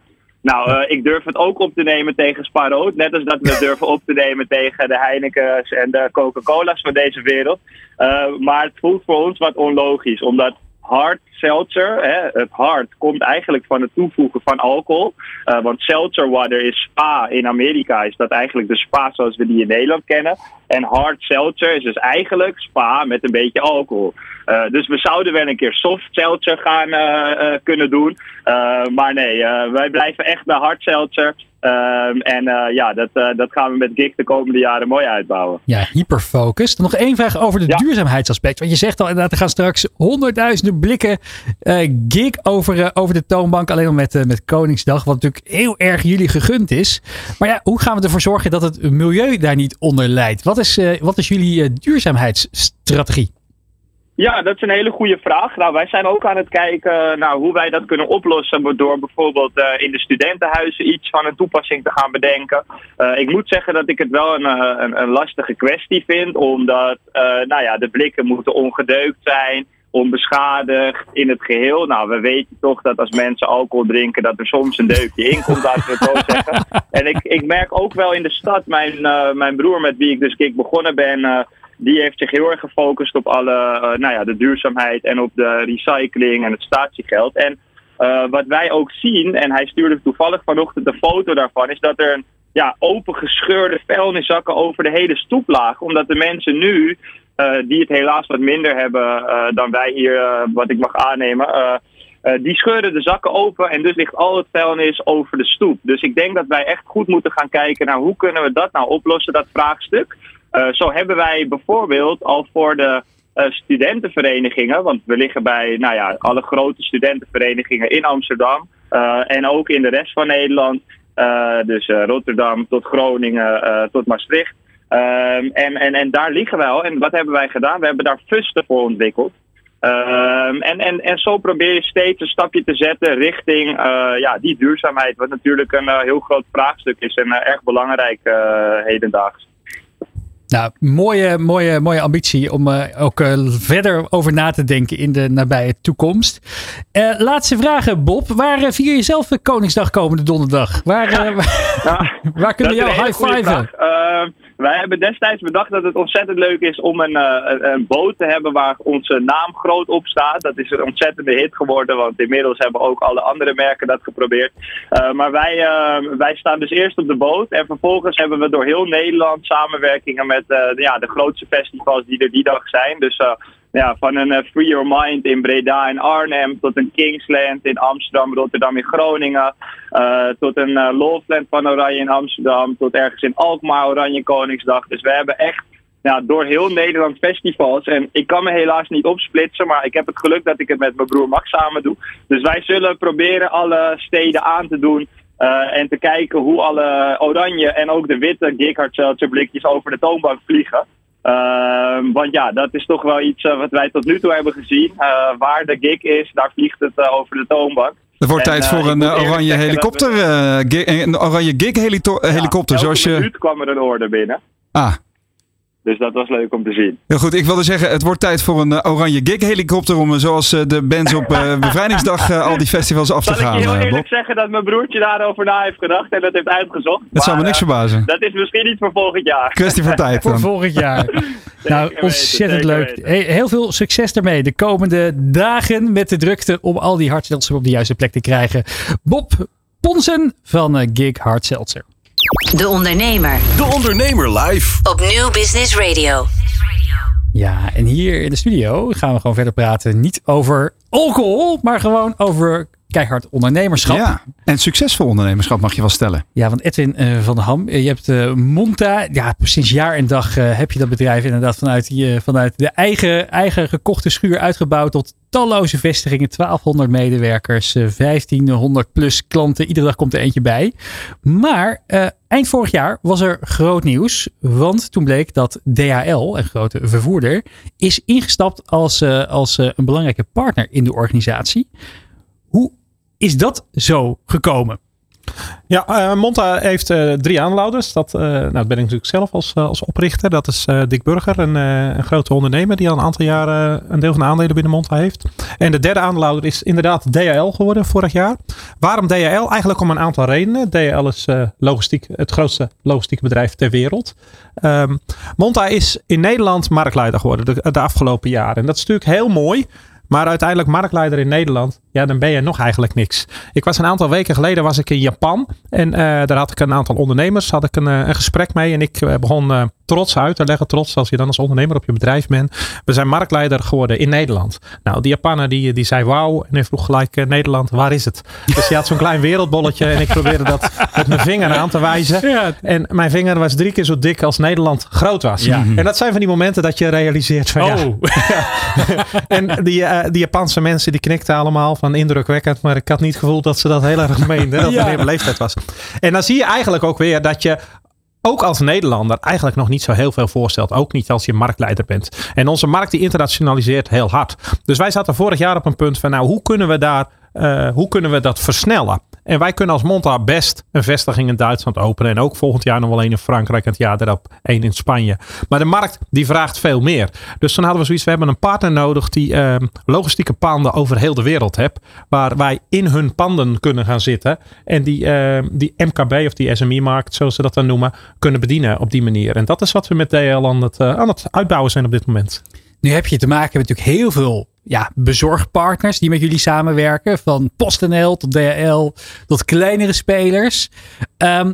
Nou, uh, ik durf het ook op te nemen tegen Sparoot. Net als dat we het durven op te nemen tegen de Heineken's en de Coca-Cola's van deze wereld. Uh, maar het voelt voor ons wat onlogisch. Omdat hard seltzer, hè, het hard, komt eigenlijk van het toevoegen van alcohol. Uh, want seltzer water is spa in Amerika. Is dat eigenlijk de spa zoals we die in Nederland kennen. En hard seltzer is dus eigenlijk spa met een beetje alcohol. Uh, dus we zouden wel een keer soft seltzer gaan uh, kunnen doen. maar nee, wij blijven echt bij hard seltzer. En ja, dat, dat gaan we met Gig de komende jaren mooi uitbouwen. Ja, hyperfocus. Dan nog één vraag over de ja. duurzaamheidsaspect. Want je zegt al inderdaad, er gaan straks honderdduizenden blikken Gig over, over de toonbank. Alleen al met, met Koningsdag, wat natuurlijk heel erg jullie gegund is. Maar ja, hoe gaan we ervoor zorgen dat het milieu daar niet onder leidt? Wat is, wat is jullie duurzaamheidsstrategie? Ja, dat is een hele goede vraag. Nou, wij zijn ook aan het kijken naar hoe wij dat kunnen oplossen door bijvoorbeeld uh, in de studentenhuizen iets van een toepassing te gaan bedenken. Uh, ik moet zeggen dat ik het wel een, een, een lastige kwestie vind, omdat nou ja, de blikken moeten ongedeukt zijn, onbeschadigd in het geheel. Nou, we weten toch dat als mensen alcohol drinken, dat er soms een deukje in komt, laten we het zo zeggen. En ik, ik merk ook wel in de stad, mijn, mijn broer met wie ik dus ik begonnen ben die heeft zich heel erg gefocust op alle, uh, nou ja, de duurzaamheid en op de recycling en het statiegeld. En wat wij ook zien, en hij stuurde toevallig vanochtend een foto daarvan, is dat er een ja, opengescheurde vuilniszakken over de hele stoep lagen. Omdat de mensen nu, die het helaas wat minder hebben dan wij hier, wat ik mag aannemen, die scheuren de zakken open en dus ligt al het vuilnis over de stoep. Dus ik denk dat wij echt goed moeten gaan kijken naar hoe kunnen we dat nou oplossen, dat vraagstuk. Zo hebben wij bijvoorbeeld al voor de studentenverenigingen, want we liggen bij nou ja, alle grote studentenverenigingen in Amsterdam en ook in de rest van Nederland, dus Rotterdam tot Groningen tot Maastricht. En, en, en daar liggen wij al. En wat hebben wij gedaan? We hebben daar fusten voor ontwikkeld. Um, en, en, en zo probeer je steeds een stapje te zetten richting uh, ja, die duurzaamheid, wat natuurlijk een uh, heel groot vraagstuk is en uh, erg belangrijk hedendaags. Nou, mooie, mooie, mooie ambitie om uh, ook uh, verder over na te denken in de nabije toekomst. Uh, laatste vragen, Bob. Waar vier je zelf Koningsdag komende donderdag? Waar, ja, waar kunnen we jou high-fiven? Wij hebben destijds bedacht dat het ontzettend leuk is om een, eh, een, een boot te hebben waar onze naam groot op staat. Dat is een ontzettende hit geworden, want inmiddels hebben ook alle andere merken dat geprobeerd. Eh, maar wij, eh, wij staan dus eerst op de boot en vervolgens hebben we door heel Nederland samenwerkingen met ja, de grootste festivals die er die dag zijn. Dus ja, van een eh, Free Your Mind in Breda en Arnhem tot een Kingsland in Amsterdam, Rotterdam in Groningen. eh, tot een eh, Loveland van Oranje in Amsterdam. Tot ergens in Alkmaar Oranje Koningsdag. Dus we hebben echt ja, door heel Nederland festivals. En ik kan me helaas niet opsplitsen, maar ik heb het geluk dat ik het met mijn broer Max samen doe. Dus wij zullen proberen alle steden aan te doen. en te kijken hoe alle oranje en ook de witte Gig blikjes over de toonbank vliegen. Ehm, want ja, dat is toch wel iets eh, wat wij tot nu toe hebben gezien. Eh, waar de gig is, daar vliegt het eh, over de toonbank. Het wordt En, tijd voor een oranje helikopter. een oranje gig helikopter. Ja, zoals je. kwam er een order binnen. Ah, Dus dat was leuk om te zien. heel goed. Ik wilde zeggen, het wordt tijd voor een eh, oranje gig helikopter. Om eh, zoals eh, de bands op bevrijdingsdag al die festivals af te Zal ik gaan. je heel eerlijk Bob. zeggen dat mijn broertje daarover na heeft gedacht en dat heeft uitgezocht. Het zou me Maar, niks verbazen. Dat is misschien iets voor volgend jaar. Kwestie van tijd Voor volgend jaar. nou, ontzettend leuk. Hey, heel veel succes daarmee. De komende dagen met de drukte om al die hardseltzer op de juiste plek te krijgen. Bob Ponsen van Gig Hard Seltzer. De Ondernemer De Ondernemer live. op Nieuw Business Radio. Ja, en hier in de studio gaan we gewoon verder praten. Niet over alcohol, maar gewoon over keihard ondernemerschap. Ja, en succesvol ondernemerschap mag je wel stellen. Ja, want Edwin eh, van der Ham, eh, je hebt eh, Monta. Ja, sinds jaar en dag heb je dat bedrijf inderdaad vanuit, die, vanuit de eigen, eigen gekochte schuur uitgebouwd tot talloze vestigingen. 1200 medewerkers, eh, 1500 plus klanten. Iedere dag komt er eentje bij. Maar eind vorig jaar was er groot nieuws. Want toen bleek dat DHL, een grote vervoerder, is ingestapt als, als een belangrijke partner in de organisatie. Hoe is dat zo gekomen? Ja, eh, Monta heeft eh, drie aanlouders. Dat, eh, nou, ben ik natuurlijk zelf als, als oprichter. Dat is Dick Burger, een, een grote ondernemer die al een aantal jaren een deel van de aandelen binnen Monta heeft. En de derde aanlouder is inderdaad DHL geworden vorig jaar. Waarom DHL? Eigenlijk om een aantal redenen. DHL is logistiek, het grootste logistiek bedrijf ter wereld. Ehm, Monta is in Nederland marktleider geworden de, de afgelopen jaren. En dat is natuurlijk heel mooi. Maar uiteindelijk marktleider in Nederland, ja, dan ben je nog eigenlijk niks. Ik was een aantal weken geleden was ik in Japan. En eh, daar had ik een aantal ondernemers, had ik een, eh, een gesprek mee. En ik eh, begon trots uit te leggen, trots als je dan als ondernemer op je bedrijf bent. We zijn marktleider geworden in Nederland. Nou, die Japaner die, die zei wauw. En hij vroeg gelijk, Nederland, waar is het? Dus die had zo'n klein wereldbolletje. En ik probeerde dat met mijn vinger aan te wijzen. Ja. En mijn vinger was drie keer zo dik als Nederland groot was. Ja. En dat zijn van die momenten dat je realiseert van ja, Oh, en die, eh, die Japanse mensen die knikten allemaal van indrukwekkend. Maar ik had niet het gevoel dat ze dat heel erg meenden. Dat het meer leeftijd was. En dan zie je eigenlijk ook weer dat je ook als Nederlander eigenlijk nog niet zo heel veel voorstelt. Ook niet als je marktleider bent. En onze markt die internationaliseert heel hard. Dus wij zaten vorig jaar op een punt van nou hoe kunnen we daar, eh, hoe kunnen we dat versnellen? En wij kunnen als Monta best een vestiging in Duitsland openen. En ook volgend jaar nog wel één in Frankrijk. En het jaar daarop één in Spanje. Maar de markt die vraagt veel meer. Dus toen hadden we zoiets. We hebben een partner nodig die eh, logistieke panden over heel de wereld heeft. Waar wij in hun panden kunnen gaan zitten. En die, eh, die MKB of die SME-markt zoals ze dat dan noemen. Kunnen bedienen op die manier. En dat is wat we met DL aan het, eh, aan het uitbouwen zijn op dit moment. Nu heb je te maken met natuurlijk heel veel ja, bezorgpartners die met jullie samenwerken. Van PostNL tot DHL tot kleinere spelers. Ehm,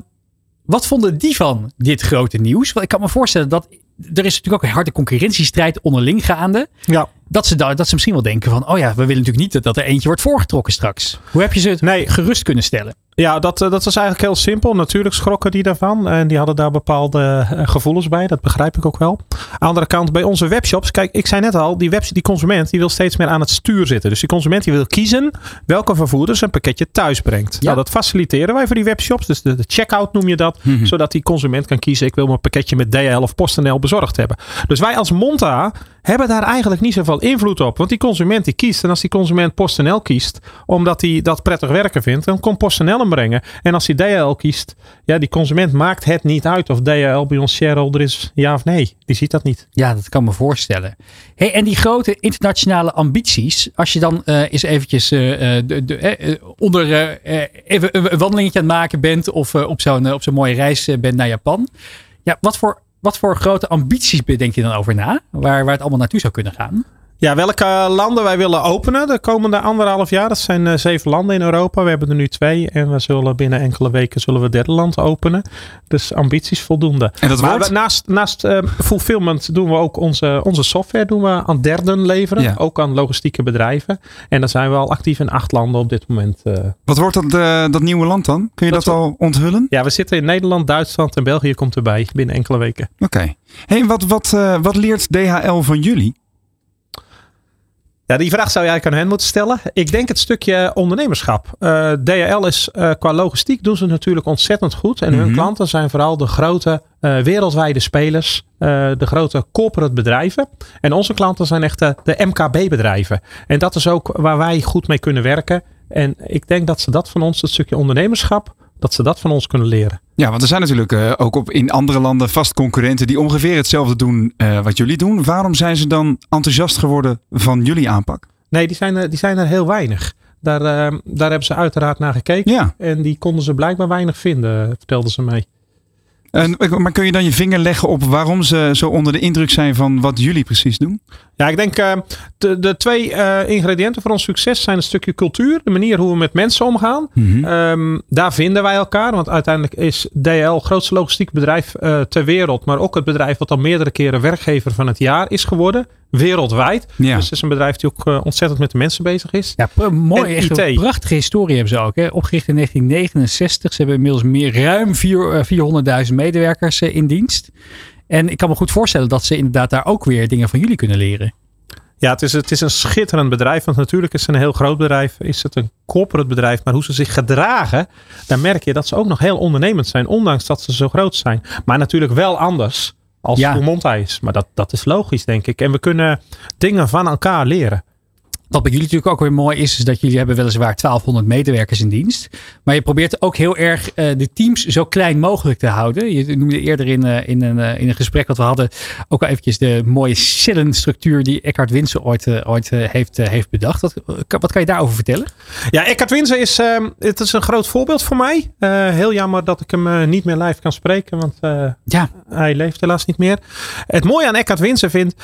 wat vonden die van dit grote nieuws? Want ik kan me voorstellen dat er is natuurlijk ook een harde concurrentiestrijd onderling gaande. Ja. Dat ze, da- dat ze misschien wel denken van, oh ja, we willen natuurlijk niet dat, dat er eentje wordt voorgetrokken straks. Hoe heb je ze het Nee. gerust kunnen stellen? Ja, dat, eh, dat was eigenlijk heel simpel. Natuurlijk schrokken die daarvan. En die hadden daar bepaalde eh, gevoelens bij. Dat begrijp ik ook wel. Aan de andere kant, bij onze webshops. Kijk, ik zei net al, die, webs, die consument die wil steeds meer aan het stuur zitten. Dus die consument die wil kiezen welke vervoerder zijn pakketje thuis brengt. Nou, dat faciliteren wij voor die webshops. Dus de, de checkout noem je dat. Zodat die consument kan kiezen, ik wil mijn pakketje met DHL of PostNL bezorgd hebben. Dus wij als Monta hebben daar eigenlijk niet zoveel invloed op. Want die consument die kiest. En als die consument PostNL kiest, omdat hij dat prettig werken vindt, dan komt PostNL hem brengen. En als hij DHL kiest, ja, die consument maakt het niet uit of DHL bij ons shareholder is, ja of nee. Die ziet dat niet. Ja, dat kan me voorstellen. Hey, en die grote internationale ambities, als je dan eh eens eventjes eh, eh, de, de, onder even een wandelingetje aan het maken bent of op zo'n op zo'n mooie reis bent naar Japan. Ja, wat voor wat voor grote ambities bedenk je dan over na? Waar, waar het allemaal naartoe zou kunnen gaan? Ja, welke landen wij willen openen de komende anderhalf jaar. Dat zijn uh, zeven landen in Europa. We hebben er nu twee. En we zullen binnen enkele weken zullen we derde land openen. Dus ambities voldoende. En dat maar wordt? we- naast, naast uh, fulfillment doen we ook onze, onze software doen we aan derden leveren. Ja. Ook aan logistieke bedrijven. En dan zijn we al actief in acht landen op dit moment. uh. Wat wordt dat, eh, dat nieuwe land dan? Kun je dat, Dat al onthullen? Ja, we zitten in Nederland, Duitsland en België komt erbij binnen enkele weken. Oké. Hey, wat, wat, eh, wat leert DHL van jullie? Ja, die vraag zou je eigenlijk aan hen moeten stellen. Ik denk het stukje ondernemerschap. Uh, DHL is uh, qua logistiek doen ze natuurlijk ontzettend goed. En hun Mhm. klanten zijn vooral de grote uh, wereldwijde spelers. de grote corporate bedrijven. En onze klanten zijn echt de, de MKB bedrijven. En dat is ook waar wij goed mee kunnen werken. En ik denk dat ze dat van ons, het stukje ondernemerschap, dat ze dat van ons kunnen leren. Ja, want er zijn natuurlijk eh, ook op, in andere landen vast concurrenten die ongeveer hetzelfde doen eh, wat jullie doen. Waarom zijn ze dan enthousiast geworden van jullie aanpak? Nee, die zijn er, die zijn er heel weinig. Daar, uh, daar hebben ze uiteraard naar gekeken. Ja. En die konden ze blijkbaar weinig vinden, vertelden ze mij. En, maar kun je dan je vinger leggen op waarom ze zo onder de indruk zijn van wat jullie precies doen? Ja, ik denk uh, de, de twee uh, ingrediënten voor ons succes zijn een stukje cultuur. De manier hoe we met mensen omgaan. Mhm. Mm -hmm. um, daar vinden wij elkaar. Want uiteindelijk is DL het grootste logistiek bedrijf uh, ter wereld. Maar ook het bedrijf wat al meerdere keren werkgever van het jaar is geworden. Wereldwijd. Ja. Dus het is een bedrijf die ook uh, ontzettend met de mensen bezig is. Ja, mooi. En echt een IT. prachtige historie hebben ze ook. Hè? Opgericht in 1969. Ze hebben inmiddels meer, ruim vier- 400.000 medewerkers uh, in dienst. En ik kan me goed voorstellen dat ze inderdaad daar ook weer dingen van jullie kunnen leren. Ja, het is, het is een schitterend bedrijf. Want natuurlijk is het een heel groot bedrijf. Is het een corporate bedrijf. Maar hoe ze zich gedragen. Daar merk je dat ze ook nog heel ondernemend zijn. Ondanks dat ze zo groot zijn. Maar natuurlijk wel anders als Ja. Monta is. Maar dat, dat is logisch, denk ik. En we kunnen dingen van elkaar leren. Wat bij jullie natuurlijk ook weer mooi is, is dat jullie hebben weliswaar 1200 medewerkers in dienst. Maar je probeert ook heel erg uh, de teams zo klein mogelijk te houden. Je noemde eerder in, uh, in, een, uh, in een gesprek wat we hadden ook al eventjes de mooie cellenstructuur die Eckhard Winsen ooit, ooit heeft, heeft bedacht. Wat, wat kan je daarover vertellen? Ja, Eckhard Winsen is, ehm, het is een groot voorbeeld voor mij. heel jammer dat ik hem niet meer live kan spreken, want ja. hij leeft helaas niet meer. Het mooie aan Eckhard Winsen vind,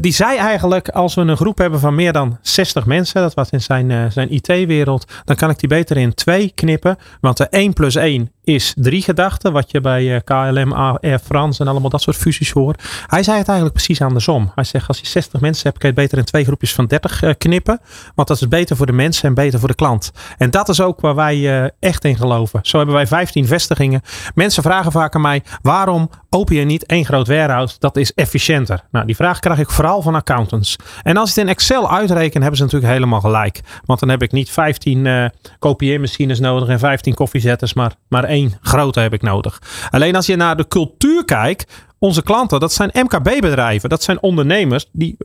die zei eigenlijk als we een groep hebben van meer dan 60 mensen, dat was in zijn, uh, zijn IT-wereld, dan kan ik die beter in twee knippen. Want de 1 plus 1 is drie gedachten, wat je bij uh, KLM, Air France en allemaal dat soort fusies hoort. Hij zei het eigenlijk precies andersom. Hij zegt, als je 60 mensen hebt, kan je het beter in twee groepjes van 30 uh, knippen. Want dat is beter voor de mensen en beter voor de klant. En dat is ook waar wij echt in geloven. Zo hebben wij 15 vestigingen. Mensen vragen vaak aan mij, waarom open je niet één groot warehouse? Dat is efficiënter. Nou, die vraag krijg ik vooral van accountants. En als ik het in Excel uitreken, hebben ze natuurlijk helemaal gelijk. Want dan heb ik niet 15 uh, kopieermachines nodig en 15 koffiezetters, maar, maar één grote heb ik nodig. Alleen als je naar de cultuur kijkt, onze klanten, dat zijn MKB-bedrijven, dat zijn ondernemers die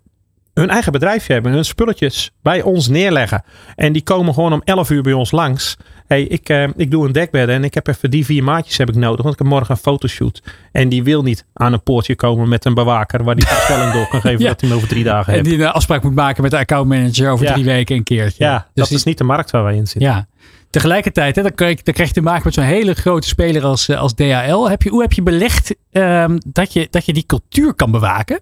hun eigen bedrijfje hebben, hun spulletjes bij ons neerleggen. En die komen gewoon om 11 uur bij ons langs. hey, ik, uh, ik doe een dekbed en ik heb even die vier maatjes heb ik nodig, want ik heb morgen een fotoshoot. En die wil niet aan een poortje komen met een bewaker waar die bestelling door kan geven ja. dat hij hem over drie dagen en heeft. die een afspraak moet maken met de accountmanager over ja. drie weken een keertje. Ja, dus dat die, is niet de markt waar wij in zitten. Ja. Tegelijkertijd, hè, dan, krijg, dan krijg je te maken met zo'n hele grote speler als, als DHL. Heb je, hoe heb je belegd um, dat, je, dat je die cultuur kan bewaken?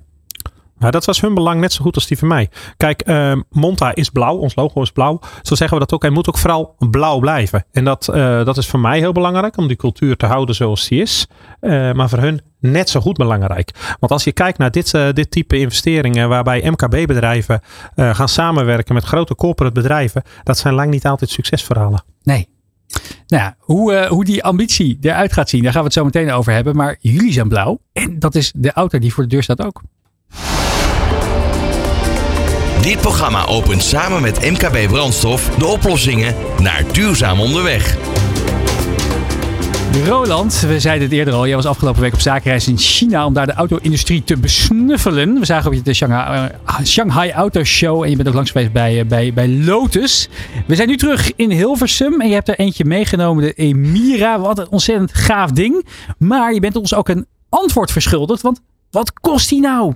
Nou, dat was hun belang net zo goed als die van mij. Kijk, uh, Monta is blauw. Ons logo is blauw. Zo zeggen we dat ook. Hij moet ook vooral blauw blijven. En dat, uh, dat is voor mij heel belangrijk. Om die cultuur te houden zoals die is. Uh, maar voor hun net zo goed belangrijk. Want als je kijkt naar dit, uh, dit type investeringen. Waarbij MKB-bedrijven gaan samenwerken met grote corporate bedrijven. Dat zijn lang niet altijd succesverhalen. Nee. Nou ja, hoe, uh, hoe die ambitie eruit gaat zien, daar gaan we het zo meteen over hebben. Maar jullie zijn blauw. En dat is de auto die voor de deur staat ook. Dit programma opent samen met MKB Brandstof de oplossingen naar duurzaam onderweg. Roland, we zeiden het eerder al, jij was afgelopen week op zakenreis in China om daar de auto-industrie te besnuffelen. We zagen op je de Shanghai, Shanghai Auto Show en je bent ook langs geweest bij, bij, bij Lotus. We zijn nu terug in Hilversum en je hebt er eentje meegenomen, de Emira. Wat een ontzettend gaaf ding. Maar je bent ons ook een antwoord verschuldigd, want wat kost die nou?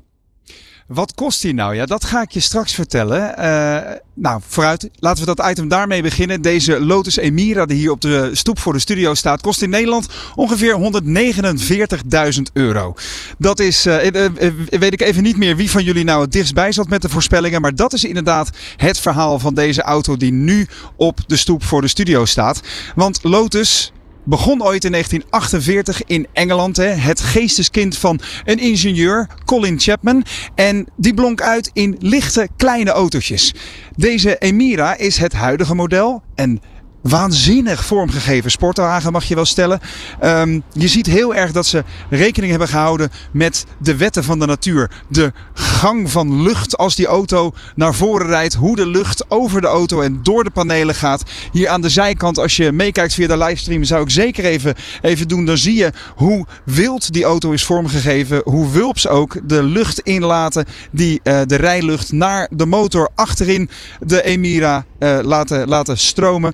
Wat kost die nou? Ja, dat ga ik je straks vertellen. Eh, nou, vooruit. Laten we dat item daarmee beginnen. Deze Lotus Emira die hier op de stoep voor de studio staat, kost in Nederland ongeveer 149.000 euro. Dat is, eh, eh, weet ik even niet meer wie van jullie nou het dichtstbij zat met de voorspellingen. Maar dat is inderdaad het verhaal van deze auto die nu op de stoep voor de studio staat. Want Lotus begon ooit in 1948 in Engeland. Hè, het geesteskind van een ingenieur, Colin Chapman. En die blonk uit in lichte kleine autootjes. Deze Emira is het huidige model. En waanzinnig vormgegeven sportwagen, mag je wel stellen. Um, je ziet heel erg dat ze rekening hebben gehouden met de wetten van de natuur. De gang van lucht als die auto naar voren rijdt. Hoe de lucht over de auto en door de panelen gaat. Hier aan de zijkant, als je meekijkt via de livestream, zou ik zeker even, even doen. Dan zie je hoe wild die auto is vormgegeven. Hoe wulps ook de lucht inlaten. Die uh, de rijlucht naar de motor achterin de Emira uh, laten, laten stromen.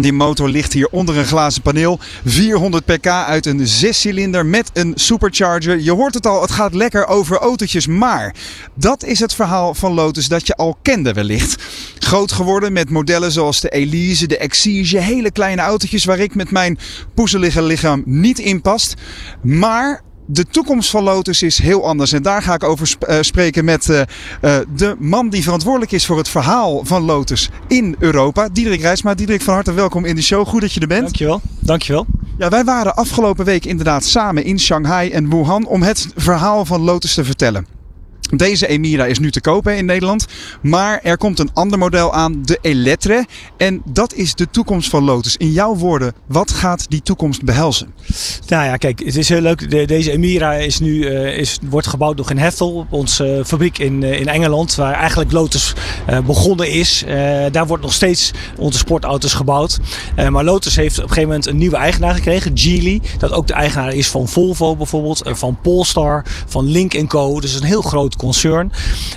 Die motor ligt hier onder een glazen paneel. 400 pk uit een zescilinder met een supercharger. Je hoort het al, het gaat lekker over autootjes. Maar dat is het verhaal van Lotus dat je al kende wellicht. Groot geworden met modellen zoals de Elise, de Exige. Hele kleine autootjes waar ik met mijn poezelige lichaam niet in past. Maar de toekomst van Lotus is heel anders. En daar ga ik over uh, spreken met uh, uh, de man die verantwoordelijk is voor het verhaal van Lotus in Europa. Diederik Rijsma. Diederik, van harte welkom in de show. Goed dat je er bent. Dankjewel. Dankjewel. Ja, wij waren afgelopen week inderdaad samen in Shanghai en Wuhan om het verhaal van Lotus te vertellen. Deze Emira is nu te kopen in Nederland. Maar er komt een ander model aan, de Elettre. En dat is de toekomst van Lotus. In jouw woorden, wat gaat die toekomst behelzen? Nou ja, kijk, het is heel leuk. De, deze Emira is nu, uh, is, wordt gebouwd nog in Hethel, onze uh, fabriek in, uh, in Engeland. Waar eigenlijk Lotus begonnen is. daar wordt nog steeds onze sportauto's gebouwd. maar Lotus heeft op een gegeven moment een nieuwe eigenaar gekregen, Geely. Dat ook de eigenaar is van Volvo bijvoorbeeld. van Polestar, van Link Co. Dus een heel groot concern.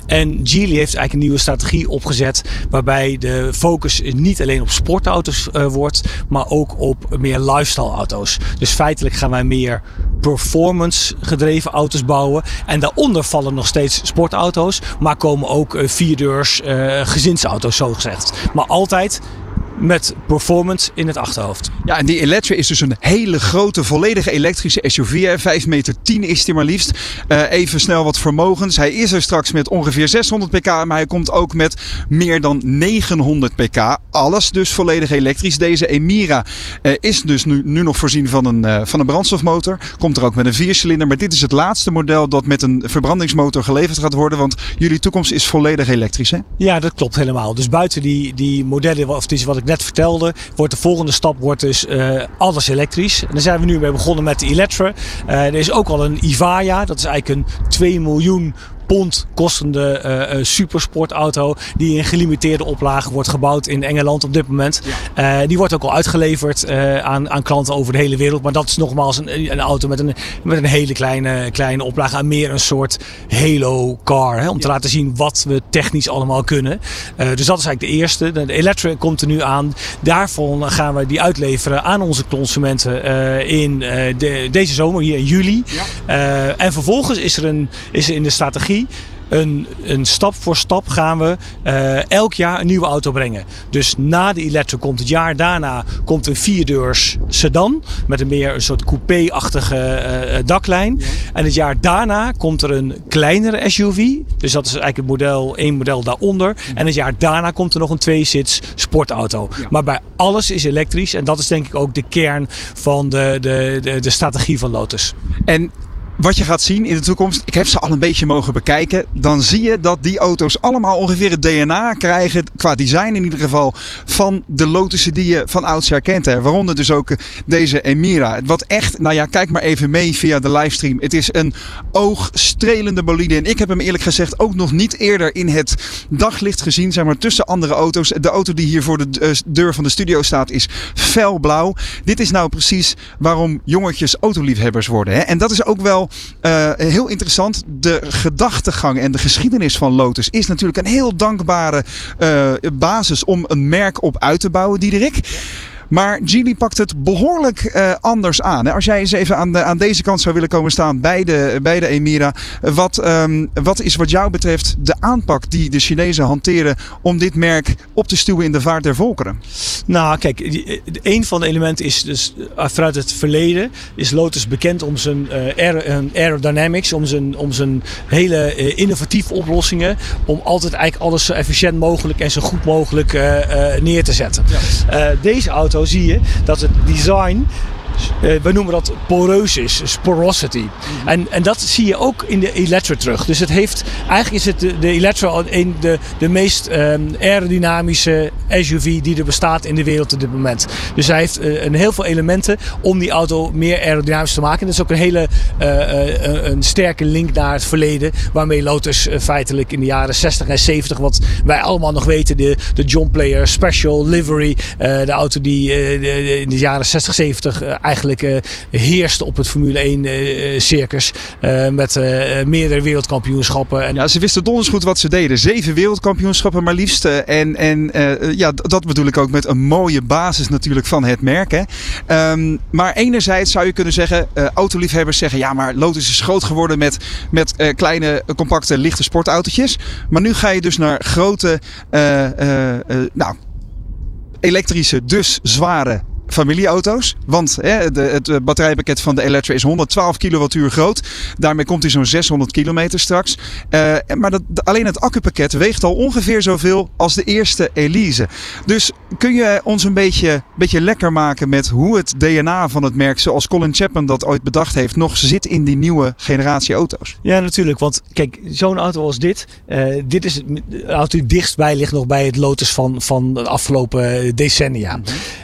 En Geely heeft eigenlijk een nieuwe strategie opgezet. Waarbij de focus niet alleen op sportauto's uh, wordt. Maar ook op meer lifestyle auto's. Dus feitelijk gaan wij meer performance gedreven auto's bouwen. En daaronder vallen nog steeds sportauto's. Maar komen ook uh, vierdeurs uh, gezinsauto's zo gezegd. Maar altijd met performance in het achterhoofd. Ja, en die Electra is dus een hele grote, volledige elektrische SUV. 5 meter 10 is die maar liefst. Uh, even snel wat vermogens. Hij is er straks met ongeveer 600 pk, maar hij komt ook met meer dan 900 pk. Alles dus volledig elektrisch. Deze Emira uh, is dus nu, nu nog voorzien van een, uh, van een brandstofmotor. Komt er ook met een viercilinder. Maar dit is het laatste model dat met een verbrandingsmotor geleverd gaat worden. Want jullie toekomst is volledig elektrisch, hè? Ja, dat klopt helemaal. Dus buiten die, die modellen, of het is wat ik vertelde, wordt de volgende stap wordt dus uh, alles elektrisch. En daar zijn we nu mee begonnen met de Elettra. Uh, er is ook al een Ivaya, dat is eigenlijk een 2 miljoen pond kostende uh, uh, supersportauto. Die in gelimiteerde oplage wordt gebouwd in Engeland op dit moment. Ja. Uh, die wordt ook al uitgeleverd aan, aan klanten over de hele wereld. Maar dat is nogmaals een, een auto met een, met een hele kleine, kleine oplage. En meer een soort halo car. Hè, om ja. te laten zien wat we technisch allemaal kunnen. dus dat is eigenlijk de eerste. De Electra komt er nu aan. Daarvan gaan we die uitleveren aan onze consumenten in de, deze zomer, hier in juli. Ja. en vervolgens is er, een, is er in de strategie een, een, stap voor stap gaan we uh, elk jaar een nieuwe auto brengen. Dus na de Electra komt het jaar daarna komt een vierdeurs sedan met een meer een soort coupé-achtige uh, daklijn. Ja. En het jaar daarna komt er een kleinere SUV. Dus dat is eigenlijk het model, één model daaronder. Ja. En het jaar daarna komt er nog een twee-sits sportauto. Ja. Maar bij alles is elektrisch en dat is denk ik ook de kern van de, de, de, de strategie van Lotus. En wat je gaat zien in de toekomst, ik heb ze al een beetje mogen bekijken, dan zie je dat die auto's allemaal ongeveer het DNA krijgen, qua design in ieder geval, van de Lotussen die je van oudsher kent. Hè. Waaronder dus ook deze Emira. Wat echt, nou ja, kijk maar even mee via de livestream. Het is een oogstrelende bolide. En ik heb hem eerlijk gezegd ook nog niet eerder in het daglicht gezien, zeg maar tussen andere auto's. De auto die hier voor de deur van de studio staat is felblauw. Dit is nou precies waarom jongetjes autoliefhebbers worden. Hè. En dat is ook wel uh, heel interessant. De gedachtegang en de geschiedenis van Lotus is natuurlijk een heel dankbare uh, basis om een merk op uit te bouwen, Diederik. Maar Geely pakt het behoorlijk eh, anders aan. Als jij eens even aan, de, aan deze kant zou willen komen staan bij de, bij de Emira. Wat, ehm, wat is wat jou betreft de aanpak die de Chinezen hanteren om dit merk op te stuwen in de vaart der volkeren? Nou, kijk, die- eh, een van de elementen is dus eh, vanuit het verleden is Lotus bekend om zijn eh, aerodynamics, om zijn, om zijn hele innovatieve oplossingen, om altijd eigenlijk alles zo efficiënt mogelijk en zo goed mogelijk neer te zetten. Deze auto zie je dat het design we noemen dat poreus is, sporosity. en, en dat zie je ook in de Electra terug. Dus het heeft, eigenlijk is het de, de Electra een, de, de meest ehm, aerodynamische SUV die er bestaat in de wereld op dit moment. Dus hij heeft eh, een heel veel elementen om die auto meer aerodynamisch te maken. En dat is ook een hele eh, eh, een sterke link naar het verleden, waarmee Lotus eh, feitelijk in de jaren 60 en 70, wat wij allemaal nog weten, de, de John Player Special Livery, eh, de auto die eh, in de jaren 60, 70 eh, eigenlijk eh, heerste op het Formule 1 eh, circus. eh, met meerdere wereldkampioenschappen. En Ja, ze wisten donders goed wat ze deden. Zeven wereldkampioenschappen maar liefst. En, en ja, dat bedoel ik ook met een mooie basis natuurlijk van het merk. Hè. Ehm, maar enerzijds zou je kunnen zeggen, autoliefhebbers zeggen... ja, maar Lotus is groot geworden met, met kleine, compacte, lichte sportautootjes. Maar nu ga je dus naar grote, nou, elektrische, dus zware familieauto's. Want hè, de, het eh, batterijpakket van de Electra is 112 kilowattuur groot. Daarmee komt hij zo'n 600 kilometer straks. Eh, maar dat, alleen het accupakket weegt al ongeveer zoveel als de eerste Elise. Dus kun je ons een beetje, beetje lekker maken met hoe het DNA van het merk, zoals Colin Chapman dat ooit bedacht heeft, nog zit in die nieuwe generatie auto's? Ja, natuurlijk. Want kijk, zo'n auto als dit. eh, dit is het- de auto die dichtstbij ligt nog bij het Lotus van, van de afgelopen decennia.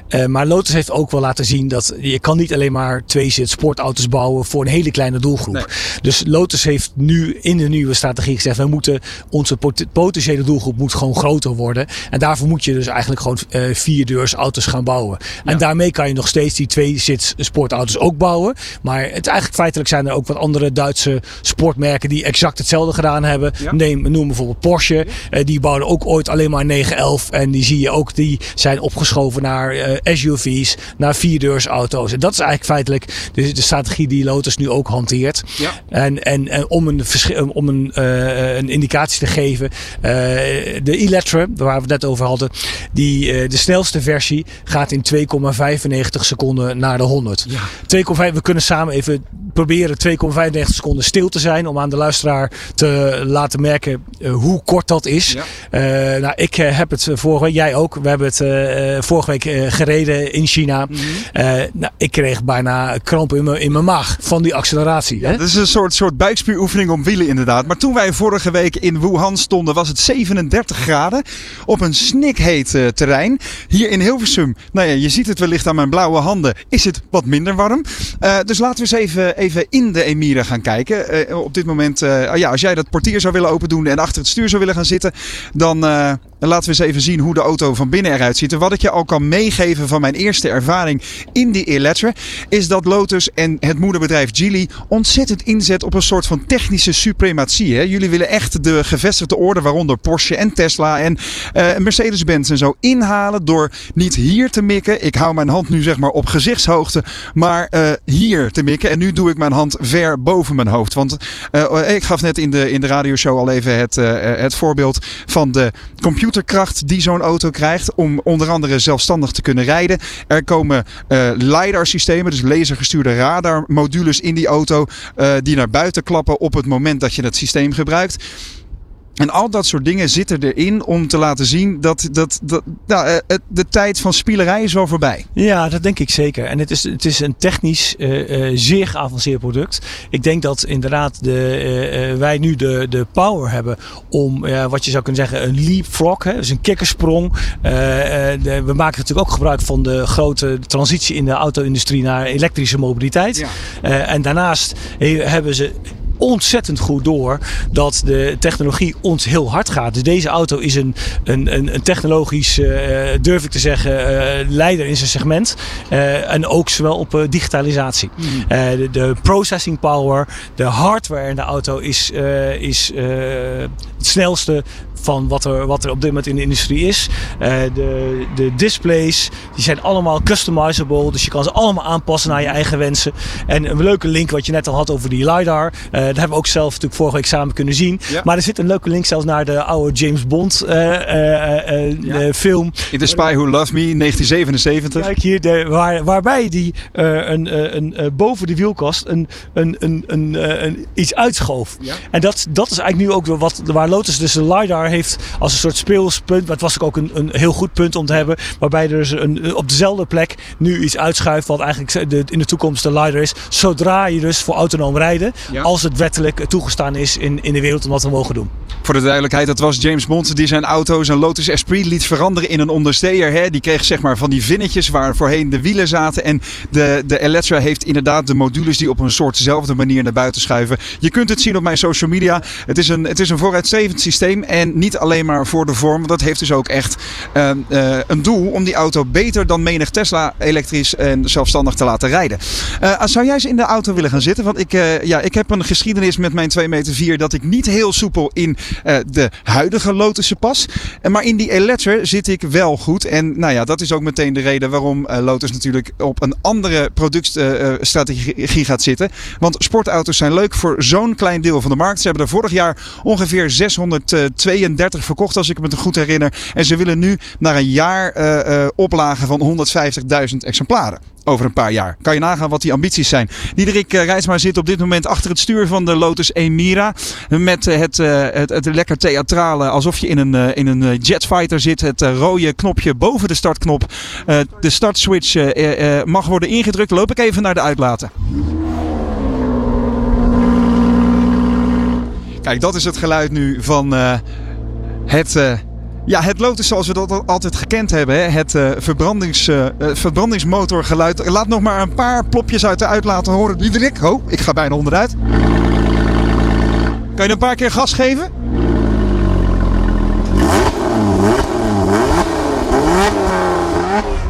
Eh, maar Lotus heeft ook wel laten zien dat je kan niet alleen maar twee zit sportauto's bouwen voor een hele kleine doelgroep. Dus Lotus heeft nu in de nieuwe strategie gezegd, we moeten onze pot- potentiële doelgroep moet gewoon groter worden. En daarvoor moet je dus eigenlijk gewoon eh vierdeurs auto's gaan bouwen. En daarmee kan je nog steeds die twee zits sportauto's ook bouwen. Maar het eigenlijk feitelijk zijn er ook wat andere Duitse sportmerken die exact hetzelfde gedaan hebben. Ja. Neem, noem bijvoorbeeld Porsche. Eh, die bouwden ook ooit alleen maar 911. En die zie je ook, die zijn opgeschoven naar eh, SUV's, naar vierdeursauto's. En dat is eigenlijk feitelijk de, de strategie die Lotus nu ook hanteert. Ja. En, en, en om, een, om een, eh, een indicatie te geven, eh, de Electra, waar we het net over hadden, die, eh, de snelste versie gaat in 2,95 seconden naar de 100. 2,5, we kunnen samen even proberen 2,95 seconden stil te zijn om aan de luisteraar te laten merken hoe kort dat is. Ja. Nou, ik heb het vorige week, jij ook, we hebben het vorige week gereden in China. Eh, nou, ik kreeg bijna kramp in mijn, in mijn maag van die acceleratie. Hè? Dat is een soort, soort buikspieroefening om wielen inderdaad. Maar toen wij vorige week in Wuhan stonden was het 37 graden op een snikheet eh, terrein. Hier in Hilversum, nou ja, je ziet het wellicht aan mijn blauwe handen, is het wat minder warm. Eh, dus laten we eens even, even in de Emira gaan kijken. Op dit moment, eh, ja, als jij dat portier zou willen open doen en achter het stuur zou willen gaan zitten, dan eh, laten we eens even zien hoe de auto van binnen eruit ziet. En wat ik je al kan meegeven van mijn eerste ervaring in die Electra, is dat Lotus en het moederbedrijf Geely ontzettend inzet op een soort van technische suprematie. Hè? Jullie willen echt de gevestigde orde, waaronder Porsche en Tesla en eh, Mercedes-Benz en zo, inhalen door niet hier te mikken. Ik hou mijn hand nu zeg maar op gezichtshoogte, maar eh, hier te mikken. En nu doe ik mijn hand ver boven mijn hoofd. Want eh, ik gaf net in de, in de radioshow al even het, het voorbeeld van de computerkracht die zo'n auto krijgt om onder andere zelfstandig te kunnen rijden. Er komen eh LiDAR-systemen, dus lasergestuurde radarmodules in die auto, eh, die naar buiten klappen op het moment dat je het systeem gebruikt. En al dat soort dingen zitten erin om te laten zien dat, dat, dat nou, eh, de tijd van spielerij is wel voorbij. Ja, dat denk ik zeker. En het is, het is een technisch eh, eh, zeer geavanceerd product. Ik denk dat inderdaad de, wij nu de, de power hebben om, wat je zou kunnen zeggen, een leapfrog. Hè? Dus een kikkersprong. De- we maken natuurlijk ook gebruik van de grote transitie in de auto-industrie naar elektrische mobiliteit. Ja. En daarnaast he- hebben ze ontzettend goed door dat de technologie ons heel hard gaat. Dus deze auto is een, een, een, een technologisch, eh, durf ik te zeggen, eh, leider in zijn segment. Eh, en ook zowel op digitalisatie. Eh, de, de processing power, de hardware in de auto is, is het snelste van wat er, wat er op dit moment in de industrie is. Uh, de, de displays die zijn allemaal customizable. Dus je kan ze allemaal aanpassen naar je eigen wensen. En een leuke link wat je net al had over die LiDAR. Uh, daar hebben we ook zelf natuurlijk vorige week samen kunnen zien. Ja. Maar er zit een leuke link zelfs naar de oude James Bond uh, film. In The Spy Who Loved Me, 1977. Kijk hier, de, waar, waarbij die een, een, boven de wielkast een, een, een, een, een iets uitschoof. Ja. En dat, dat is eigenlijk nu ook wat, waar Lotus dus de LiDAR heeft als een soort speelspunt. Maar het was ook een, een heel goed punt om te hebben. Waarbij er dus een, op dezelfde plek nu iets uitschuift. Wat eigenlijk de, in de toekomst de LiDAR is. Zodra je dus voor autonoom rijden. Ja. Als het wettelijk toegestaan is in, in de wereld om dat te mogen doen. Voor de duidelijkheid, dat was James Bond die zijn auto, zijn Lotus Esprit, liet veranderen in een ondersteer. Hè. Die kreeg zeg maar van die vinnetjes waar voorheen de wielen zaten. En de, de Electra heeft inderdaad de modules die op een soortzelfde manier naar buiten schuiven. Je kunt het zien op mijn social media. Het is een, het is een vooruitstrevend systeem. En niet alleen maar voor de vorm. Dat heeft dus ook echt uh, uh, een doel om die auto beter dan menig Tesla elektrisch en zelfstandig te laten rijden. Uh, zou jij eens in de auto willen gaan zitten? Want ik, eh, ja, ik heb een geschiedenis met mijn 2 meter 4 dat ik niet heel soepel in de huidige Lotussen pas. Maar in die Electra zit ik wel goed. En nou ja, dat is ook meteen de reden waarom uh, Lotus natuurlijk op een andere productstrategie gaat zitten. Want sportauto's zijn leuk voor zo'n klein deel van de markt. Ze hebben er vorig jaar ongeveer 632 verkocht, als ik me goed herinner. En ze willen nu naar een jaar oplagen van 150.000 exemplaren over een paar jaar. Kan je nagaan wat die ambities zijn. Diederik uh, Rijsma zit op dit moment achter het stuur van de Lotus Emira. Met uh, het, uh, het, het, lekker theatrale, alsof je in een, in een jetfighter zit. Het rode knopje boven de startknop. de startswitch mag worden ingedrukt. Loop ik even naar de uitlaten. Kijk, dat is het geluid nu van het... Ja, het Lotus zoals we dat altijd gekend hebben. Hè? Het uh, verbrandings, uh, verbrandingsmotorgeluid. Laat nog maar een paar plopjes uit de uitlaten horen. Diederik, oh, ik ga bijna onderuit. Kan je een paar keer gas geven?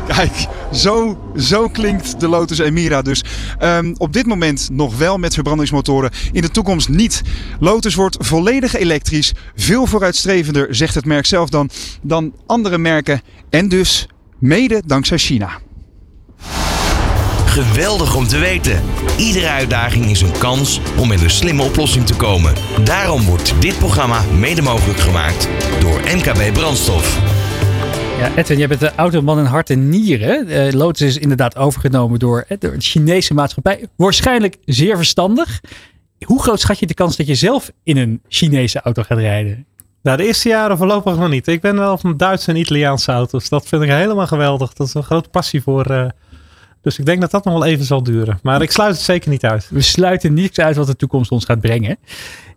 Kijk, zo, zo klinkt de Lotus Emira dus. Um, op dit moment nog wel met verbrandingsmotoren. In de toekomst niet. Lotus wordt volledig elektrisch. Veel vooruitstrevender, zegt het merk zelf dan, dan andere merken. En dus mede dankzij China. Geweldig om te weten. Iedere uitdaging is een kans om met een slimme oplossing te komen. Daarom wordt dit programma mede mogelijk gemaakt door MKB Brandstof. Ja, Edwin, jij bent de automan in hart en nieren. Uh, Lotus is inderdaad overgenomen door, uh, door de Chinese maatschappij. Waarschijnlijk zeer verstandig. Hoe groot schat je de kans dat je zelf in een Chinese auto gaat rijden? Nou, de eerste jaren voorlopig nog niet. Ik ben wel van Duitse en Italiaanse auto's. Dat vind ik helemaal geweldig. Dat is een grote passie voor. Uh, dus ik denk dat dat nog wel even zal duren. Maar ik sluit het zeker niet uit. We sluiten niets uit wat de toekomst ons gaat brengen.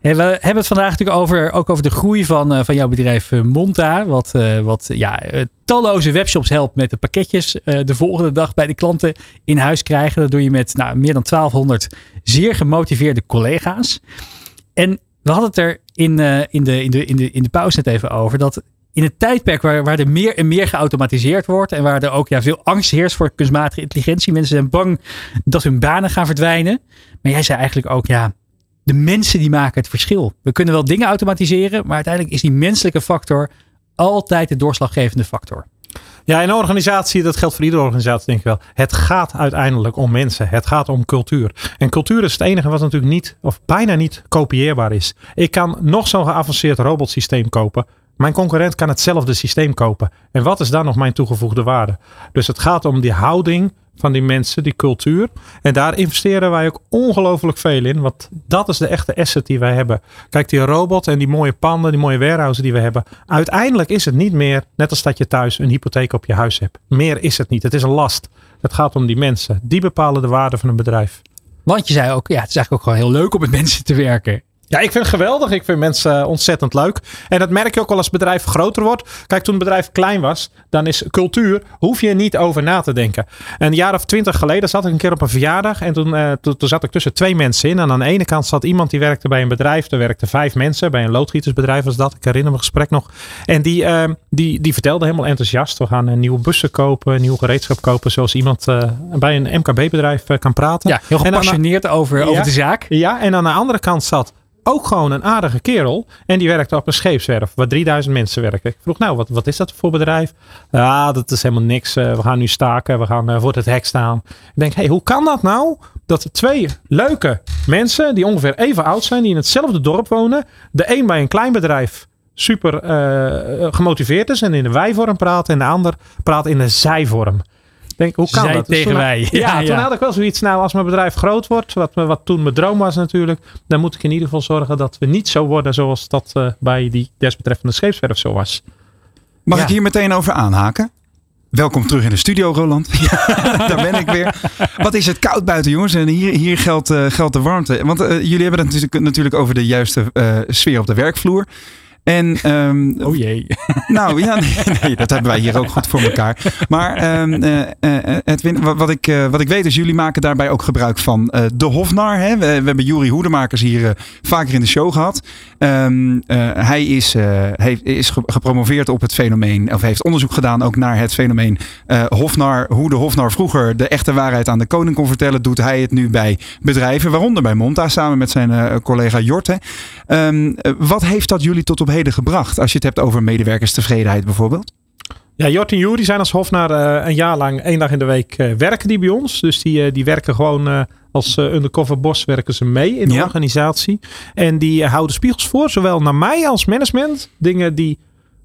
We hebben het vandaag natuurlijk over, ook over de groei van, uh, van jouw bedrijf uh, Monta. Wat, uh, wat ja, talloze webshops helpt met de pakketjes de volgende dag bij de klanten in huis krijgen. Dat doe je met nou, meer dan 1200 zeer gemotiveerde collega's. En we hadden het er in, in, de, in, de, in, de, in de pauze net even over. Dat in het tijdperk waar, waar er meer en meer geautomatiseerd wordt. En waar er ook ja, veel angst heerst voor kunstmatige intelligentie. Mensen zijn bang dat hun banen gaan verdwijnen. Maar jij zei eigenlijk ook, ja, de mensen die maken het verschil. We kunnen wel dingen automatiseren, maar uiteindelijk is die menselijke factor altijd de doorslaggevende factor. Ja, in een organisatie, dat geldt voor iedere organisatie denk ik wel. Het gaat uiteindelijk om mensen. Het gaat om cultuur. En cultuur is het enige wat natuurlijk niet, of bijna niet kopieerbaar is. Ik kan nog zo'n geavanceerd robotsysteem kopen. Mijn concurrent kan hetzelfde systeem kopen. En wat is dan nog mijn toegevoegde waarde? Dus het gaat om die houding van die mensen, die cultuur. En daar investeren wij ook ongelooflijk veel in. Want dat is de echte asset die wij hebben. Kijk, die robot en die mooie panden, die mooie warehouses die we hebben. Uiteindelijk is het niet meer, net als dat je thuis een hypotheek op je huis hebt. Meer is het niet. Het is een last. Het gaat om die mensen. Die bepalen de waarde van een bedrijf. Want je zei ook, ja, het is eigenlijk ook gewoon heel leuk om met mensen te werken. Ja, ik vind het geweldig. Ik vind mensen ontzettend leuk. En dat merk je ook al als het bedrijf groter wordt. Kijk, toen het bedrijf klein was, dan is cultuur, hoef je niet over na te denken. Een jaar of twintig geleden zat ik een keer op een verjaardag. En toen, uh, toen, toen, zat ik tussen twee mensen in. En aan de ene kant zat iemand die werkte bij een bedrijf. Er werkten vijf mensen. Bij een loodgietersbedrijf was dat. Ik herinner me gesprek nog. En die, uh, die, die vertelde helemaal enthousiast. We gaan een nieuwe bussen kopen, nieuw gereedschap kopen. Zoals iemand bij een MKB-bedrijf kan praten. Ja, heel gepassioneerd over, over ja, de zaak. Ja, en aan de andere kant zat ook gewoon een aardige kerel. En die werkte op een scheepswerf waar 3000 mensen werken. Ik vroeg, nou, wat, wat is dat voor bedrijf? Ja, dat is helemaal niks. Eh, we gaan nu staken. We gaan eh, voor het hek staan. Ik denk, hey, hoe kan dat nou? Dat twee leuke mensen, die ongeveer even oud zijn, die in hetzelfde dorp wonen. De een bij een klein bedrijf super eh, gemotiveerd is en in de wij-vorm praat. En de ander praat in de zij-vorm. Denk, hoe kan Zij dat? Dus tegen toen- wij. Ja, Ja, toen had ik wel zoiets. Nou, als mijn bedrijf groot wordt, wat, wat toen mijn droom was natuurlijk. Dan moet ik in ieder geval zorgen dat we niet zo worden zoals dat eh, bij die desbetreffende scheepswerf zo was. Mag Ja. ik hier meteen over aanhaken? Welkom terug in de studio, Roland. Ja, daar ben ik weer. Wat is het koud buiten, jongens? En hier, hier geldt, eh, geldt de warmte. Want eh, jullie hebben het natuurlijk, natuurlijk over de juiste eh, sfeer op de werkvloer. En, ehm, Oh jee. nou ja, nee, nee, dat hebben wij hier ook goed voor elkaar. Maar ehm, eh, eh, Edwin, wat, wat, ik, eh, wat ik weet is, jullie maken daarbij ook gebruik van eh, de Hofnar. Hè? We, we hebben Juri Hoedemakers hier eh, vaker in de show gehad. Ehm, eh, hij is, eh, heeft, is ge- gepromoveerd op het fenomeen, of heeft onderzoek gedaan ook naar het fenomeen eh, Hofnar. Hoe de Hofnar vroeger de echte waarheid aan de koning kon vertellen, doet hij het nu bij bedrijven, waaronder bij Monta, samen met zijn eh, collega Jorte. Eh, wat heeft dat jullie tot op heden gebracht? Als je het hebt over medewerkerstevredenheid bijvoorbeeld. Ja, Jort en Jury zijn als Hofnaar eh, een jaar lang, één dag in de week, eh, werken die bij ons. Dus die, eh, die werken gewoon als undercover boss werken ze mee in de Ja. organisatie. En die houden spiegels voor, zowel naar mij als management. Dingen die,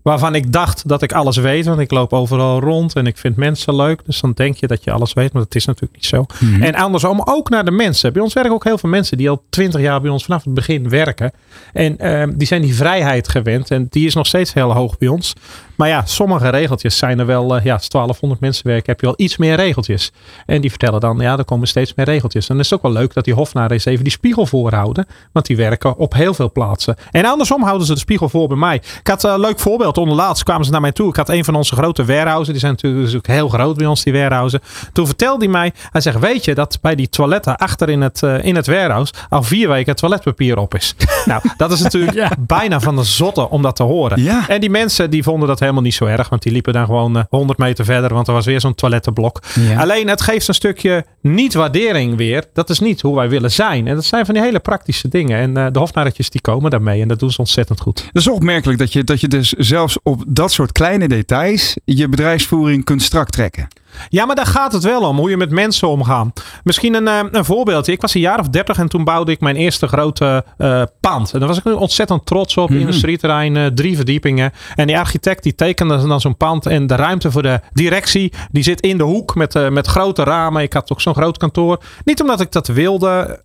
waarvan ik dacht dat ik alles weet. Want ik loop overal rond en ik vind mensen leuk. Dus dan denk je dat je alles weet, maar dat is natuurlijk niet zo. En andersom ook naar de mensen. Bij ons werken ook heel veel mensen die al twintig jaar bij ons vanaf het begin werken. En ehm, die zijn die vrijheid gewend. En die is nog steeds heel hoog bij ons. Maar ja, sommige regeltjes zijn er wel. eh, ja, als 1200 mensen werken, heb je wel iets meer regeltjes. En die vertellen dan, ja, er komen steeds meer regeltjes. En dan is het ook wel leuk dat die hofnaren eens even die spiegel voorhouden. Want die werken op heel veel plaatsen. En andersom houden ze de spiegel voor bij mij. Ik had een leuk voorbeeld. Onderlaatst kwamen ze naar mij toe. Ik had een van onze grote warehouses. Die zijn natuurlijk natuurlijk heel groot bij ons, die warehouses. Toen vertelde hij mij, hij zegt, weet je dat bij die toiletten achter in het, eh, in het warehouse al vier weken toiletpapier op is. nou, dat is natuurlijk Ja. bijna van de zotte om dat te horen. Ja. En die mensen die vonden dat helemaal niet zo erg. Want die liepen dan gewoon eh, 100 meter verder. Want er was weer zo'n toilettenblok. Ja. Alleen het geeft een stukje niet-waardering weer. Dat is niet hoe wij willen zijn. En dat zijn van die hele praktische dingen. En eh, de hofnarretjes die komen daarmee. En dat doen ze ontzettend goed. Dat is opmerkelijk dat je, dat je dus zelfs op dat soort kleine details je bedrijfsvoering kunt strak trekken. Ja, maar daar gaat het wel om. Hoe je met mensen omgaat. Misschien een, eh, een voorbeeldje. Ik was een jaar of dertig en toen bouwde ik mijn eerste grote eh, pand. En daar was ik ontzettend trots op. Industrieterrein, eh, drie verdiepingen. En die architect die tekende dan zo'n pand. En de ruimte voor de directie die zit in de hoek met, eh, met grote ramen. Ik had ook zo'n groot kantoor. Niet omdat ik dat wilde,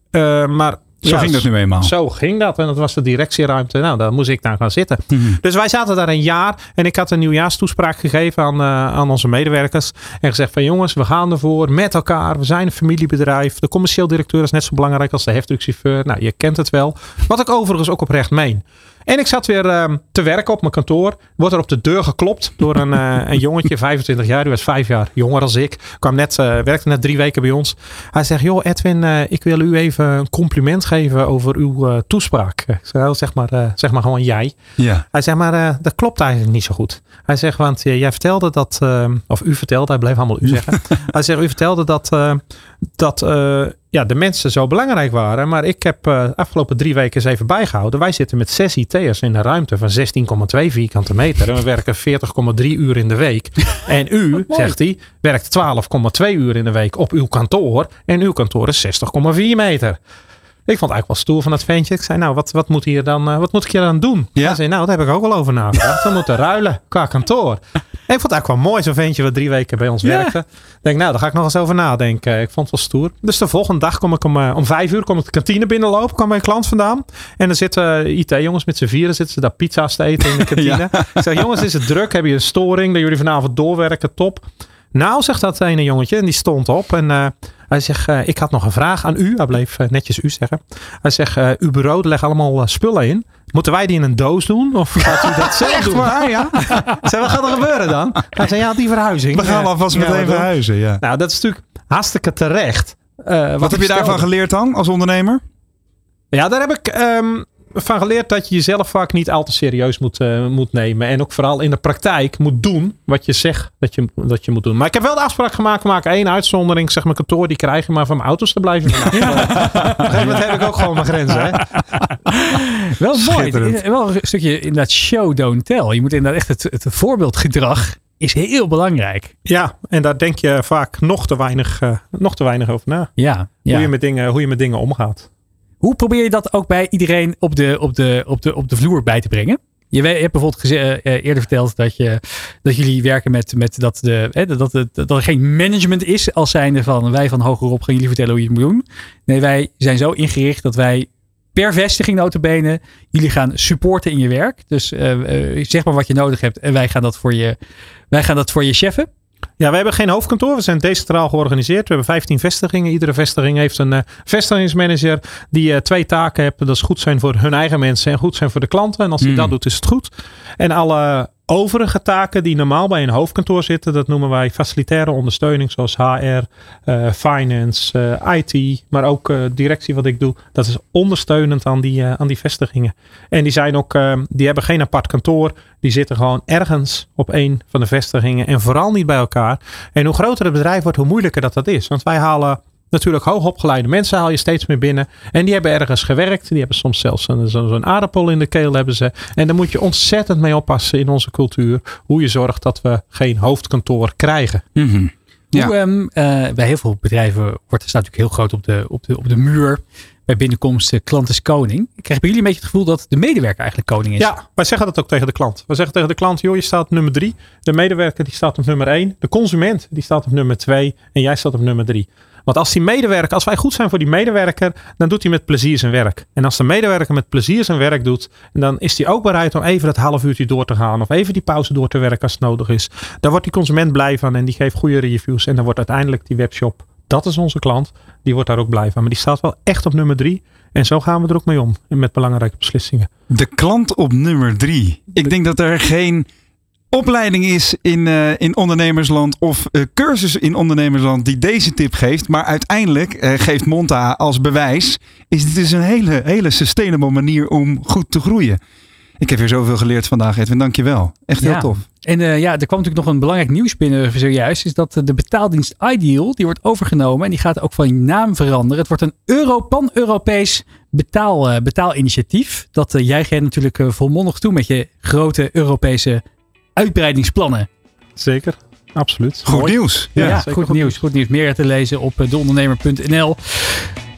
maar... Zo ging dat nu eenmaal. Zo ging dat. En dat was de directieruimte. Nou, daar moest ik daar gaan zitten. Mhm. Dus wij zaten daar een jaar. En ik had een nieuwjaarstoespraak gegeven aan, eh, aan onze medewerkers. En gezegd van jongens, we gaan ervoor. Met elkaar. We zijn een familiebedrijf. De commercieel directeur is net zo belangrijk als de heftruckchauffeur. Nou, je kent het wel. Wat ik overigens ook oprecht meen. En ik zat weer ehm, te werken op mijn kantoor. Wordt er op de deur geklopt door een, eh, een jongetje, 25 jaar. Die was vijf jaar jonger als ik. Kwam net, eh, werkte net drie weken bij ons. Hij zegt, joh Edwin, eh, ik wil u even een compliment geven over uw toespraak. Ik zeg, "Oh, zeg, maar, zeg maar gewoon jij. Ja. Hij zegt, maar dat klopt eigenlijk niet zo goed. Hij zegt, want jij vertelde dat, eh, of u vertelde, hij bleef allemaal u zeggen. hij zegt, u vertelde dat, dat eh, ja, de mensen zo belangrijk waren. Maar ik heb eh, afgelopen drie weken eens even bijgehouden. Wij zitten met zes IT'ers in een ruimte van 16,2 vierkante meter. En we werken 40,3 uur in de week. en u, zegt hij, werkt 12,2 uur in de week op uw kantoor. En uw kantoor is 60,4 meter. Ik vond het eigenlijk wel stoer van dat ventje. Ik zei, nou, wat, wat, moet, hier dan, eh, wat moet ik hier dan doen? Ja. Hij zei, nou, daar heb ik ook wel over nagedacht. We moeten ruilen qua kantoor. En ik vond het eigenlijk wel mooi, zo'n ventje wat drie weken bij ons Ja. werkte. Ik denk, nou, daar ga ik nog eens over nadenken. Ik vond het wel stoer. Dus de volgende dag kom ik om, eh, om vijf uur kom ik de kantine binnenlopen. kwam bij een klant vandaan. En dan zitten IT-jongens met z'n vieren. Zitten ze daar pizza's te eten in de kantine. Ik zeg, jongens, is het druk? Heb je een storing? Dat jullie vanavond doorwerken? Top. Nou, zegt dat ene jongetje. En die stond op. En eh, hij zegt, eh, ik had nog een vraag aan u. Hij bleef eh, netjes u zeggen. Hij zegt, uw bureau leggen allemaal spullen in. Moeten wij die in een doos doen? Of gaat u dat zelf doen? ja? Ik zei, wat gaat er gebeuren dan? Hij zei, ja, die verhuizing. We gaan Ja. alvast Ja, meteen wat verhuizen. Ja. Nou, dat is natuurlijk hartstikke terecht. Eh, Wat heb je daarvan geleerd dan als ondernemer? Ja, daar heb ik. ehm, van geleerd dat je jezelf vaak niet al te serieus moet, eh, moet nemen. En ook vooral in de praktijk moet doen wat je zegt dat je, dat je moet doen. Maar ik heb wel de afspraak gemaakt, maak één uitzondering. Zeg mijn kantoor, die krijg je maar van mijn auto's te blijven. Ja. Op een gegeven moment heb ik ook gewoon mijn grenzen. Hè? Wel mooi. Schitterend. Wel een stukje inderdaad show, don't tell. Je moet inderdaad echt het, het voorbeeldgedrag is heel belangrijk. Ja, en daar denk je vaak nog te weinig, eh, nog te weinig over na. Ja, ja. Hoe, je met dingen, hoe je met dingen omgaat. Hoe probeer je dat ook bij iedereen op de, op de, op de, op de vloer bij te brengen? Je, hebt bijvoorbeeld eh, eh, eerder verteld dat, je, dat jullie werken met, met dat, de, hè, dat, het- dat er geen management is als zijnde van wij van hogerop gaan jullie vertellen hoe je het moet doen. Nee, wij zijn zo ingericht dat wij per vestiging notabene jullie gaan supporten in je werk. Dus eh, zeg maar wat je nodig hebt en wij gaan dat voor je, wij gaan dat voor je cheffen. Ja, we hebben geen hoofdkantoor. We zijn decentraal georganiseerd. We hebben 15 vestigingen. Iedere vestiging heeft een eh, vestigingsmanager die eh, twee taken heeft. Dat is goed zijn voor hun eigen mensen en goed zijn voor de klanten. En als hij Hmm. dat doet, is het goed. En alle overige taken die normaal bij een hoofdkantoor zitten, dat noemen wij facilitaire ondersteuning, zoals HR, eh, finance, eh, IT, maar ook eh, directie wat ik doe. Dat is ondersteunend aan die, aan die vestigingen. En die zijn ook, eh, die hebben geen apart kantoor. Die zitten gewoon ergens op een van de vestigingen en vooral niet bij elkaar. En hoe groter het bedrijf wordt, hoe moeilijker dat dat is. Want wij halen natuurlijk hoogopgeleide mensen haal je steeds meer binnen. En die hebben ergens gewerkt. Die hebben soms zelfs zo- zo'n aardappel in de keel hebben ze. En daar moet je ontzettend mee oppassen in onze cultuur. Hoe je zorgt dat we geen hoofdkantoor krijgen. Ja. Hoe, ehm, eh, bij heel veel bedrijven wordt, staat natuurlijk heel groot op de, op de, op de muur. Bij binnenkomst, klant is koning. Ik krijg bij jullie een beetje het gevoel dat de medewerker eigenlijk koning is. Ja, wij zeggen dat ook tegen de klant. We zeggen tegen de klant, joh, je staat op nummer drie. De medewerker die staat op nummer één. De consument die staat op nummer twee. En jij staat op nummer drie. Want als die medewerker, als wij goed zijn voor die medewerker, dan doet hij met plezier zijn werk. En als de medewerker met plezier zijn werk doet, dan is hij ook bereid om even dat half uurtje door te gaan. Of even die pauze door te werken als het nodig is. Daar wordt die consument blij van en die geeft goede reviews. En dan wordt uiteindelijk die webshop, dat is onze klant, die wordt daar ook blij van. Maar die staat wel echt op nummer drie. En zo gaan we er ook mee om. Met belangrijke beslissingen. De klant op nummer drie. Ik denk dat er geen opleiding is in, eh, in ondernemersland of eh, cursus in ondernemersland die deze tip geeft. Maar uiteindelijk eh, geeft Monta als bewijs. Is dit dus een hele, hele sustainable manier om goed te groeien. Ik heb weer zoveel geleerd vandaag, Edwin. Dank je wel. Echt heel tof. En ja, er kwam natuurlijk nog een belangrijk nieuws binnen zojuist. Is dat de betaaldienst Ideal, die wordt overgenomen. En die gaat ook van naam veranderen. Het wordt een Euro, pan-Europees betaal, betaalinitiatief. Dat jij gaat natuurlijk volmondig toe met je grote Europese uitbreidingsplannen. Zeker, absoluut. Goed Mooi. nieuws. Ja, goed goed nieuws. Goed nieuws. Meer te lezen op eh, deondernemer.nl.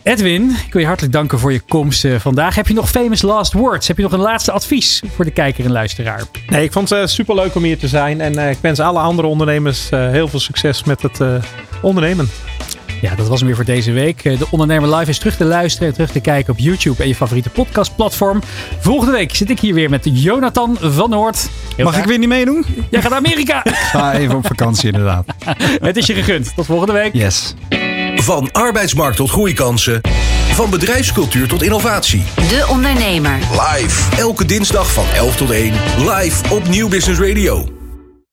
Edwin, ik wil je hartelijk danken voor je komst eh, vandaag. Heb je nog famous last words? Heb je nog een laatste advies voor de kijker en luisteraar? Nee, ik vond het super leuk om hier te zijn. En eh, ik wens alle andere ondernemers eh, heel veel succes met het eh, ondernemen. Ja, dat was hem weer voor deze week. Eh, De Ondernemer Live is terug te luisteren en terug te kijken op YouTube en je favoriete podcastplatform. Volgende week zit ik hier weer met Jonathan van Noord. Heel Mag graag. ik weer niet meedoen? Jij gaat naar Amerika. Ga even op vakantie inderdaad. Het is je gegund. Tot volgende week. Yes. Van arbeidsmarkt tot groeikansen. Van bedrijfscultuur tot innovatie. De Ondernemer. Live. Elke dinsdag van 11 tot 1. Live op Nieuw Business Radio.